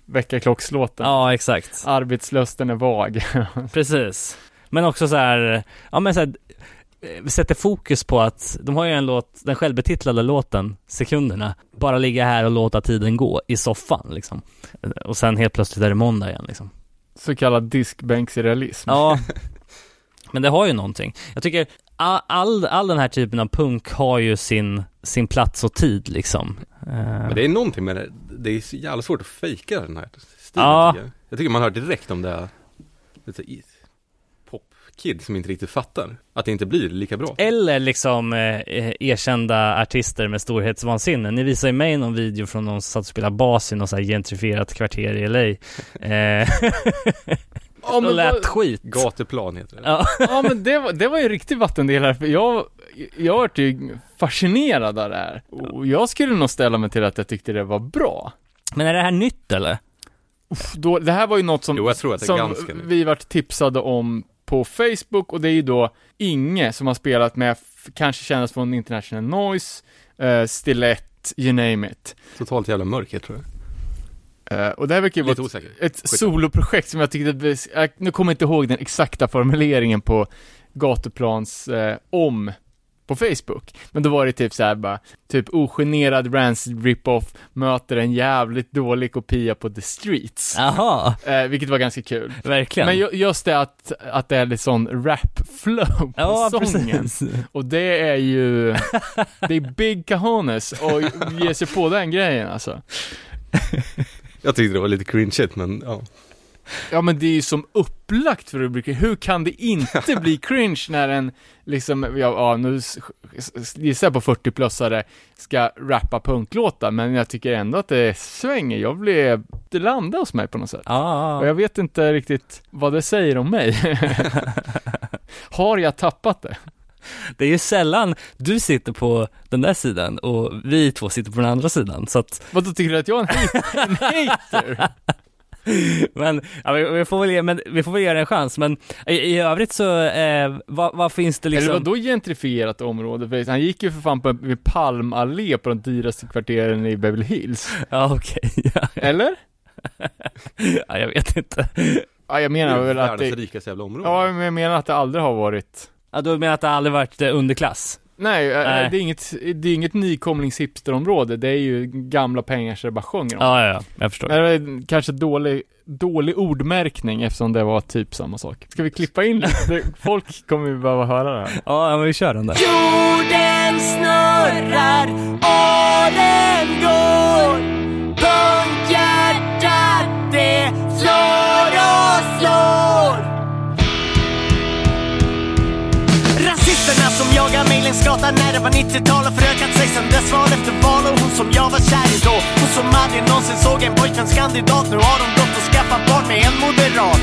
Väckarklockslåten. Ja, exakt. Arbetslusten är vag. Precis. Men också så här, ja men så här, eh, sätter fokus på att de har ju en låt, den självbetitlade låten, Sekunderna, bara ligga här och låta tiden gå i soffan liksom. Och sen helt plötsligt är det måndag igen liksom. Så kallad diskbänksrealism. Ja, men det har ju någonting. Jag tycker all, all, den här typen av punk har ju sin, sin plats och tid liksom. Eh, Men det är någonting med det, det är så jävla svårt att fejka den här stilen Ja. tycker jag. Jag tycker man hör direkt om det är lite popkid som inte riktigt fattar att det inte blir lika bra. Eller liksom eh, erkända artister med storhetsvansinne. Ni visade mig någon video från någon som satt och spelade bas i något så här gentrifierat kvarter i LA. Eh, Ja, men lät vad- skit. Gatuplan heter det. Ja, Ja men det var, det var ju en riktig vattendelare, för jag, jag vart ju fascinerad av det här. Och jag skulle nog ställa mig till att jag tyckte det var bra. men är det här nytt eller? Uff, Då, det här var ju något som, Jo, jag tror att det är som vi vart tipsade om på Facebook och det är ju då Inge som har spelat med, kanske kännas från International Noise, uh, Stilett, you name it. Totalt jävla mörker tror jag. Eh, och det här verkar ju vara ett, ett soloprojekt som jag tyckte, jag, nu kommer jag inte ihåg den exakta formuleringen på Gatuplans eh, om på Facebook. Men då var det typ så här bara, typ ogenerad Rancid rip-off möter en jävligt dålig kopia på The Streets. Jaha, Eh, vilket var ganska kul. verkligen. Men ju- just det att, att det är lite sån rap-flow på ja, sången. precis. Och det är ju, det är big cajones och ge sig på den grejen alltså. Jag tyckte det var lite cringeigt men ja. Ja men det är ju som upplagt för rubriker, hur kan det inte bli cringe när en, liksom, ja, ja nu gissar jag på 40-plussare ska rappa punklåtar, men jag tycker ändå att det svänger, jag blir, det landar hos mig på något sätt. Ja, Och jag vet inte riktigt vad det säger om mig. Har jag tappat det? det är ju sällan du sitter på den där sidan och vi två sitter på den andra sidan, så att Vad då tycker du att jag är en hater? Men, ja, vi, vi, får väl ge, men vi får väl ge det en chans, men i, i övrigt så, eh, vad, vad finns det liksom? Eller vadå gentrifierat område? För han gick ju för fan på vid Palmallé på de dyraste kvarteren i Beverly Hills. Ja, okej. Ja, Eller? ja, jag vet inte. Ja, jag Det menar är väl att världens det, rikaste jävla område. Ja, men jag menar att det aldrig har varit Ja, du menar att det aldrig varit eh, underklass? Nej, eh, Nej. det är inget, det är inget nykomlingshipsterområde, det är ju gamla pengar så det bara sjunger om. Ja, ja, ja, jag förstår. Det är kanske dålig, dålig ordmärkning eftersom det var typ samma sak. Ska vi klippa in lite? Folk kommer ju behöva höra det här. Ja, men vi kör den där. Jorden och sen dess val efter val och hon som jag var kär i. Då Hon som aldrig någonsin såg en pojkvänskandidat Nu har hon gått och skaffat barn med en moderat.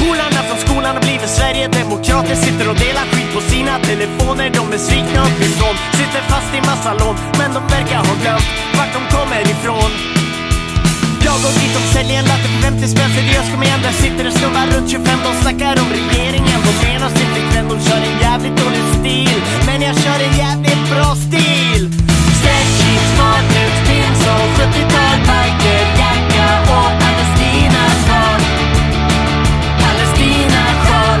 Polarna från skolan har blivit Sverigedemokrater Sitter och delar skit på sina telefoner De är svikna uppifrån. Sitter fast i massa lån Men de verkar ha glömt vart de kommer ifrån. Jag går dit, de säljer en latte för 50 spänn. Seriöst kom igen, där sitter det snubbar runt 25 De snackar om regeringen, de menar sin flickvän. De kör en jävligt dålig stil Men jag kör en jävligt bra stil. Stretching, smart ut, 70-tal biker, jacka och Palestinasjal. Palestinasjal. Palestina-sjal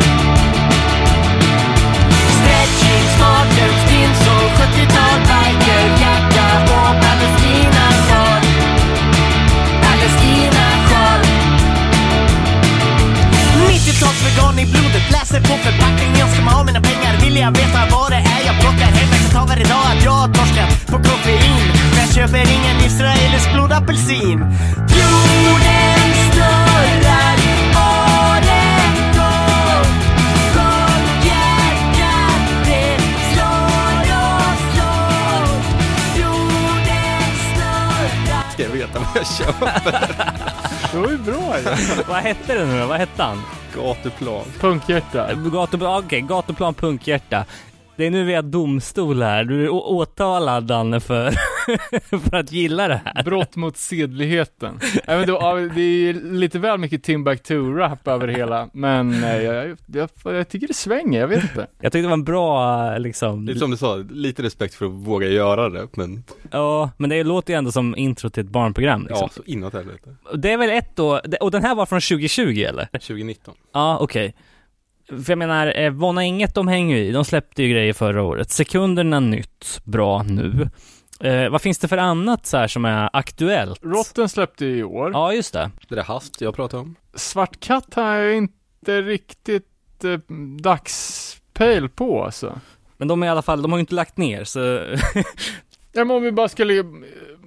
Stretching, smart ut, pins 70-tal biker, jacka och Palestinasjal. Palestinasjal. Palestina-sjal 90-talsvegan i blodet, läser på förpackningen Ska man ha mina pengar vill jag veta vad plockar hem Jag kan ta varje dag att jag har torskat på koffein Men jag köper ingen israelisk blodapelsin Jorden snurrar, Ska jag veta vad jag köper? Det var ju bra ju. Vad hette det nu då? Vad hette han? Gatuplan. Punkhjärta. Gatuplan, okej, Gatuplan Punkhjärta. Det är nu vi har domstol här. Du är åtalad Danne för, för att gilla det här. Brott mot sedligheten. Nej, men då, det är lite väl mycket Timbuktu-rap över hela, men eh, jag, jag, jag tycker det svänger, jag vet inte. Jag tyckte det var en bra liksom, Det är som du sa, lite respekt för att våga göra det, men ja, men det låter ju ändå som intro till ett barnprogram liksom. ja, så inåt helvete. Det är väl ett då, och den här var från 2020 eller? 2019. Ja, okej. För jag menar, eh, Vonna Inget de hänger ju i, de släppte ju grejer förra året. Sekunderna nytt, bra nu. Eh, vad finns det för annat så här som är aktuellt? Rotten släppte i år. Ja, just det. Det där hast jag pratade om. Svart katt har jag inte riktigt eh, dagspejl på alltså. Men de är i alla fall, de har ju inte lagt ner så Ja, men om vi bara skulle eh,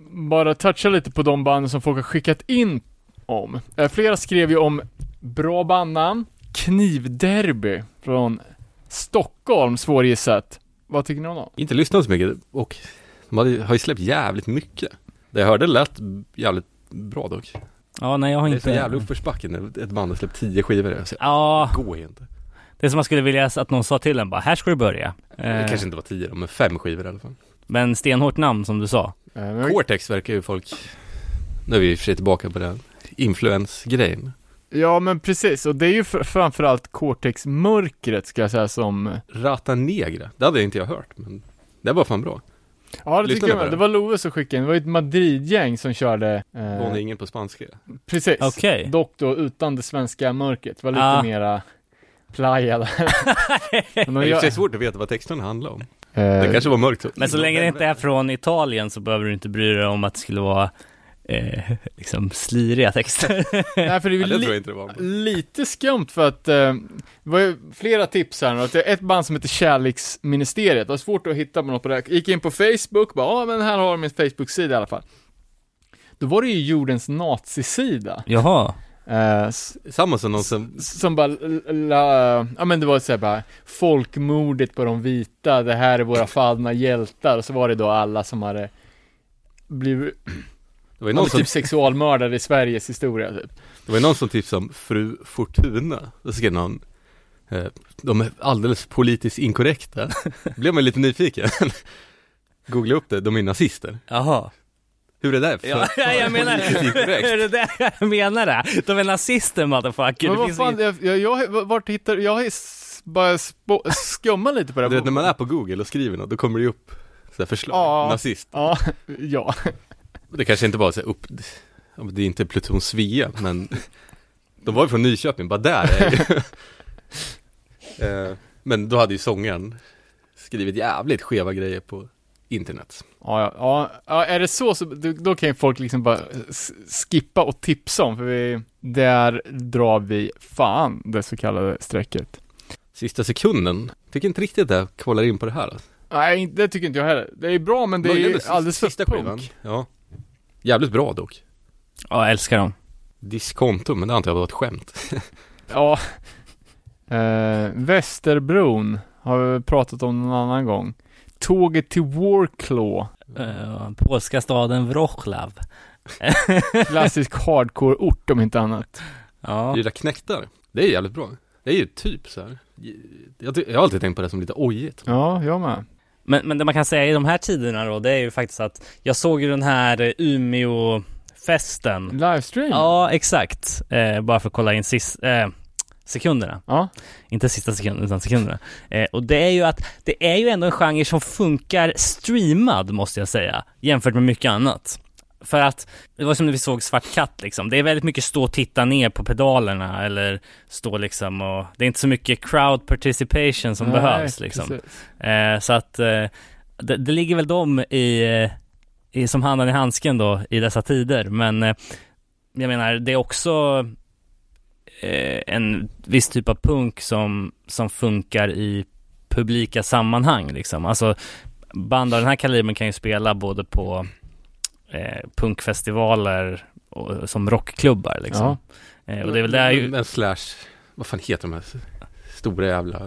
bara toucha lite på de banden som folk har skickat in om. Eh, flera skrev ju om bra bandnamn, Knivderby från Stockholm, svårgissat. Vad tycker ni om dem? Inte lyssnat så mycket och de har ju släppt jävligt mycket. Det jag hörde lät jävligt bra dock. Ja, nej jag har Det är inte så jävla uppförsbacke när ett band har släppt tio skivor. Säger, Ja, det går ju inte. det är som man skulle vilja att någon sa till en bara, här ska du börja. Det Eh, kanske inte var tio då, men fem skivor i alla fall. Men stenhårt namn som du sa. Eh, Cortex verkar ju folk, nu är vi i och för sig tillbaka på den influensgrejen. Ja, men precis. Och det är ju fr- framförallt Cortex-mörkret, ska jag säga, som... Rata Negra, det hade inte jag hört, men det var fan bra. Ja, det Lyssnade tycker jag med. det? Det var Love som skickade in. Det var ju ett Madrid-gäng som körde... Eh, Var ingen på spanska? precis. Okej. Dock då utan det svenska mörkret. Det var lite Ja. mera playa där. Det de är i och för sig gör- svårt att veta vad texterna handlar om. eh, Det kanske var mörkt så. Men så länge det inte är från Italien så behöver du inte bry dig om att det skulle vara eh, liksom sliriga texter. Nej, för det är Ja, det li- lite skumt för att eh, det var ju flera tips här nu. Att det är ett band som heter Kärleksministeriet. Det var svårt att hitta på något på det. Gick in på Facebook, bara, ja men här har de min Facebook-sida i alla fall. Då var det ju jordens nazisida. Jaha. Eh, Samma som någon som, som bara, la, ja men det var såhär bara, folkmordet på de vita, det här är våra fallna hjältar, och så var det då alla som hade blivit, det var ju någon som, typ sexualmördare i Sveriges historia typ. det var ju någon som tipsade om Fru Fortuna. Då skrev någon, eh, de är alldeles politiskt inkorrekta. Blev man lite nyfiken. Googla upp det, de är nazister. Jaha. Hur är det? För, Ja, jag menar, politiskt inkorrekt? är det det jag menar det? De är nazister motherfucker. Men vad fan, jag, jag, jag, vart hittar, jag har bara spå, skummat lite på det Du här. vet när man är på Google och skriver något, då kommer det upp så här förslag, Ja. nazist. Ja, ja. Det kanske inte bara så upp, det är inte Pluton Svea, men de var ju från Nyköping, bara där är. Eh, Men då hade ju sångaren skrivit jävligt skeva grejer på internet. Ja, ja, ja, är det så, så då, kan ju folk liksom bara skippa och tipsa om, för vi, där drar vi fan det så kallade strecket. Sista sekunden, tycker inte riktigt det kollar in på det här. Alltså. Nej, det tycker inte jag heller. Det är bra, men det är Möjligen ju det alldeles för sista punk. skivan. Ja. Jävligt bra dock. Ja, jag älskar dem. Diskonto, men det antar jag var ett skämt. Ja. Eh, Västerbron har vi pratat om någon annan gång. Tåget till Warclaw. Eh, polska staden Wroclaw. Klassisk hardcore-ort om inte annat. Ja. Fyra knäktar. Det är jävligt bra. Det är ju typ så här. Jag, jag har alltid tänkt på det som lite ojigt. Ja, jag med. Men, men det man kan säga i de här tiderna då, det är ju faktiskt att jag såg ju den här eh, Umeå-festen. Livestream? Ja, exakt. Eh, bara för att kolla in sist, eh, sekunderna. Ja. Inte sista sekunden, utan sekunderna. Eh, och det är ju att det är ju ändå en genre som funkar streamad, måste jag säga, jämfört med mycket annat. För att, det var som när vi såg Svart katt liksom. Det är väldigt mycket stå och titta ner på pedalerna eller stå liksom och det är inte så mycket crowd participation som Nej, behövs liksom. Eh, så att eh, det, det ligger väl dem i, eh, i, som handen i handsken då i dessa tider. Men eh, jag menar, det är också eh, en viss typ av punk som, som funkar i publika sammanhang liksom. Alltså band av den här kalibern kan ju spela både på eh, punkfestivaler och, som rockklubbar liksom. Eh, och det är väl där ju... Men slash, vad fan heter de här stora jävla,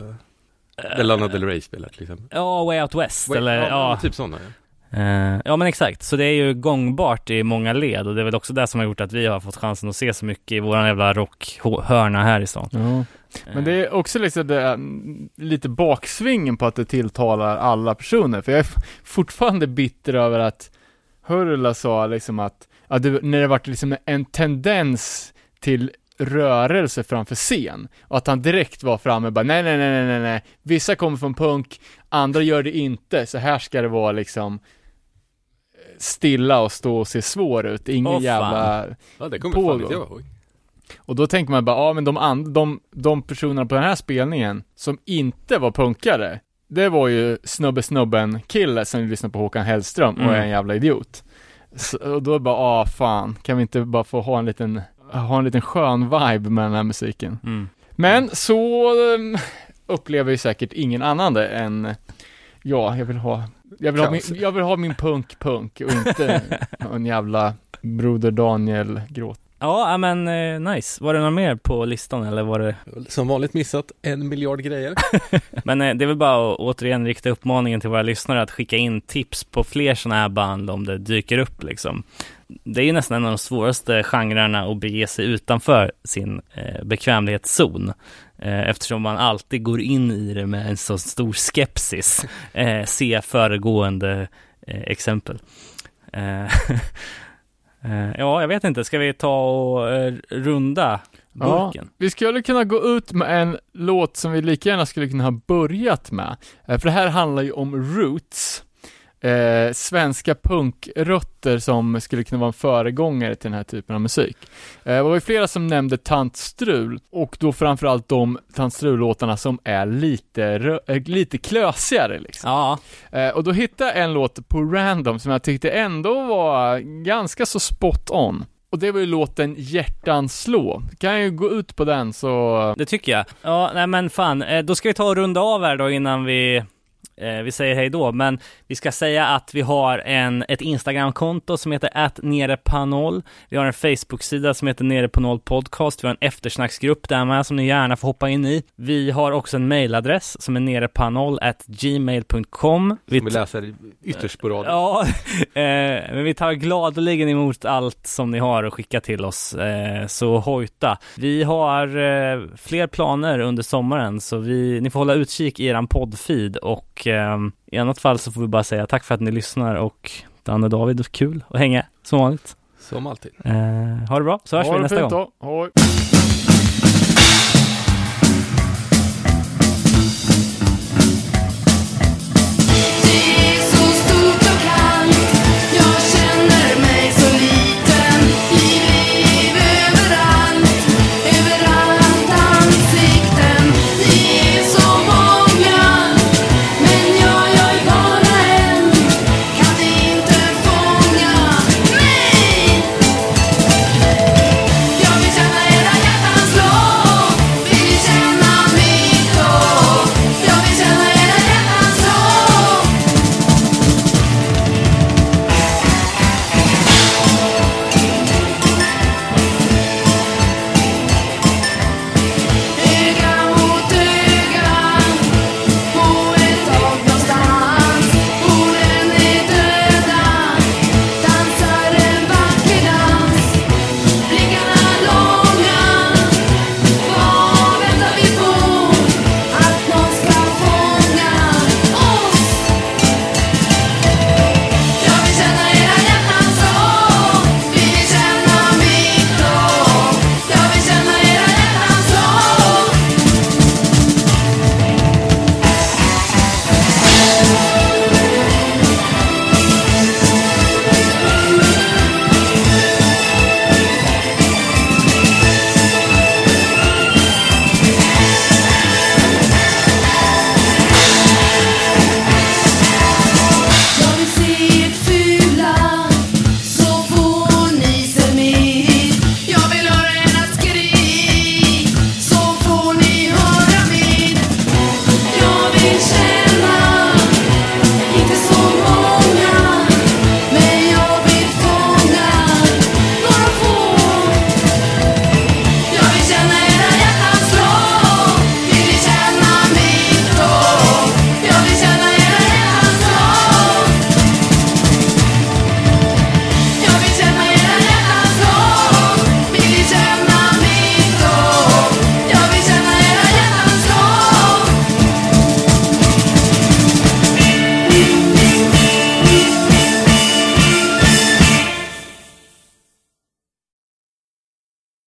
där Lana Del Rey spelar till exempel. Ja, Way Out West eller ja, ja. Typ sådana ja. Eh, ja men exakt, så det är ju gångbart i många led och det är väl också det som har gjort att vi har fått chansen att se så mycket i våran jävla rockhörna här i stan. Ja. Men det är också liksom det, mm, lite baksvingen på att det tilltalar alla personer. För jag är fortfarande bitter över att Hurla sa liksom att, att det, när det varit liksom en tendens till rörelse framför scen. Och att han direkt var framme och bara nej, nej, nej, nej, nej. Vissa kommer från punk, andra gör det inte. Så här ska det vara liksom stilla och stå och se svår ut. Ingen Åh, fan. Ja, jävla det kommer Pågå. fan inte jag och då tänker man bara, ja men de, and, de, de personerna på den här spelningen som inte var punkare, det var ju snubbe snubben kille som lyssnade på Håkan Hellström och Mm. är en jävla idiot. Så, och då bara, ah fan, kan vi inte bara få ha en liten, ha en liten skön vibe med den här musiken? Mm. Men så um, upplever ju säkert ingen annan det än, ja, jag vill ha, jag vill ha, min, jag vill ha min punk-punk och inte en jävla Broder Daniel-gråt. Ja, men eh, nice. Var det något mer på listan eller var det? Som vanligt missat en miljard grejer. Men eh, det är väl bara att återigen rikta uppmaningen till våra lyssnare att skicka in tips på fler sådana här band om det dyker upp liksom. Det är ju nästan en av de svåraste genrerna att bege sig utanför sin eh, bekvämlighetszon. Eftersom man alltid går in i det med en så stor skepsis. Eh, se föregående eh, exempel. Eh, ja, jag vet inte. Ska vi ta och eh, runda burken? Vi skulle kunna gå ut med en låt som vi lika gärna skulle kunna ha börjat med. Eh, För det här handlar ju om roots. Eh, svenska punkrötter som skulle kunna vara en föregångare till den här typen av musik. Eh, det var ju flera som nämnde Tant Strul och då framförallt de Tant Strul-låtarna som är lite, rö- eh, lite klösigare liksom. Ja, Eh, och då hittade jag en låt på random som jag tyckte ändå var ganska så spot on. Och det var ju låten Hjärtan slå. Kan jag ju gå ut på den så... Det tycker jag. Ja, nej men fan, eh, då ska vi ta och runda av här då innan vi vi säger hej då, men vi ska säga att vi har en, ett Instagram-konto som heter att nere på noll. Vi har en Facebook-sida som heter nere på noll podcast. Vi har en eftersnacksgrupp där med som ni gärna får hoppa in i. Vi har också en mailadress som är nere på noll at gmail.com. Som vi läser ytterst sporadiskt. Ja, eh, men vi tar gladeligen emot allt som ni har att skicka till oss, eh, så hojta. Vi har eh, fler planer under sommaren, så vi, ni får hålla utkik i eran poddfeed och eh, i annat fall så får vi bara säga tack för att ni lyssnar och Danne och David, kul att hänga som vanligt. Som alltid. Eh, ha det bra, så hörs Ha vi nästa gång. då. Hoj.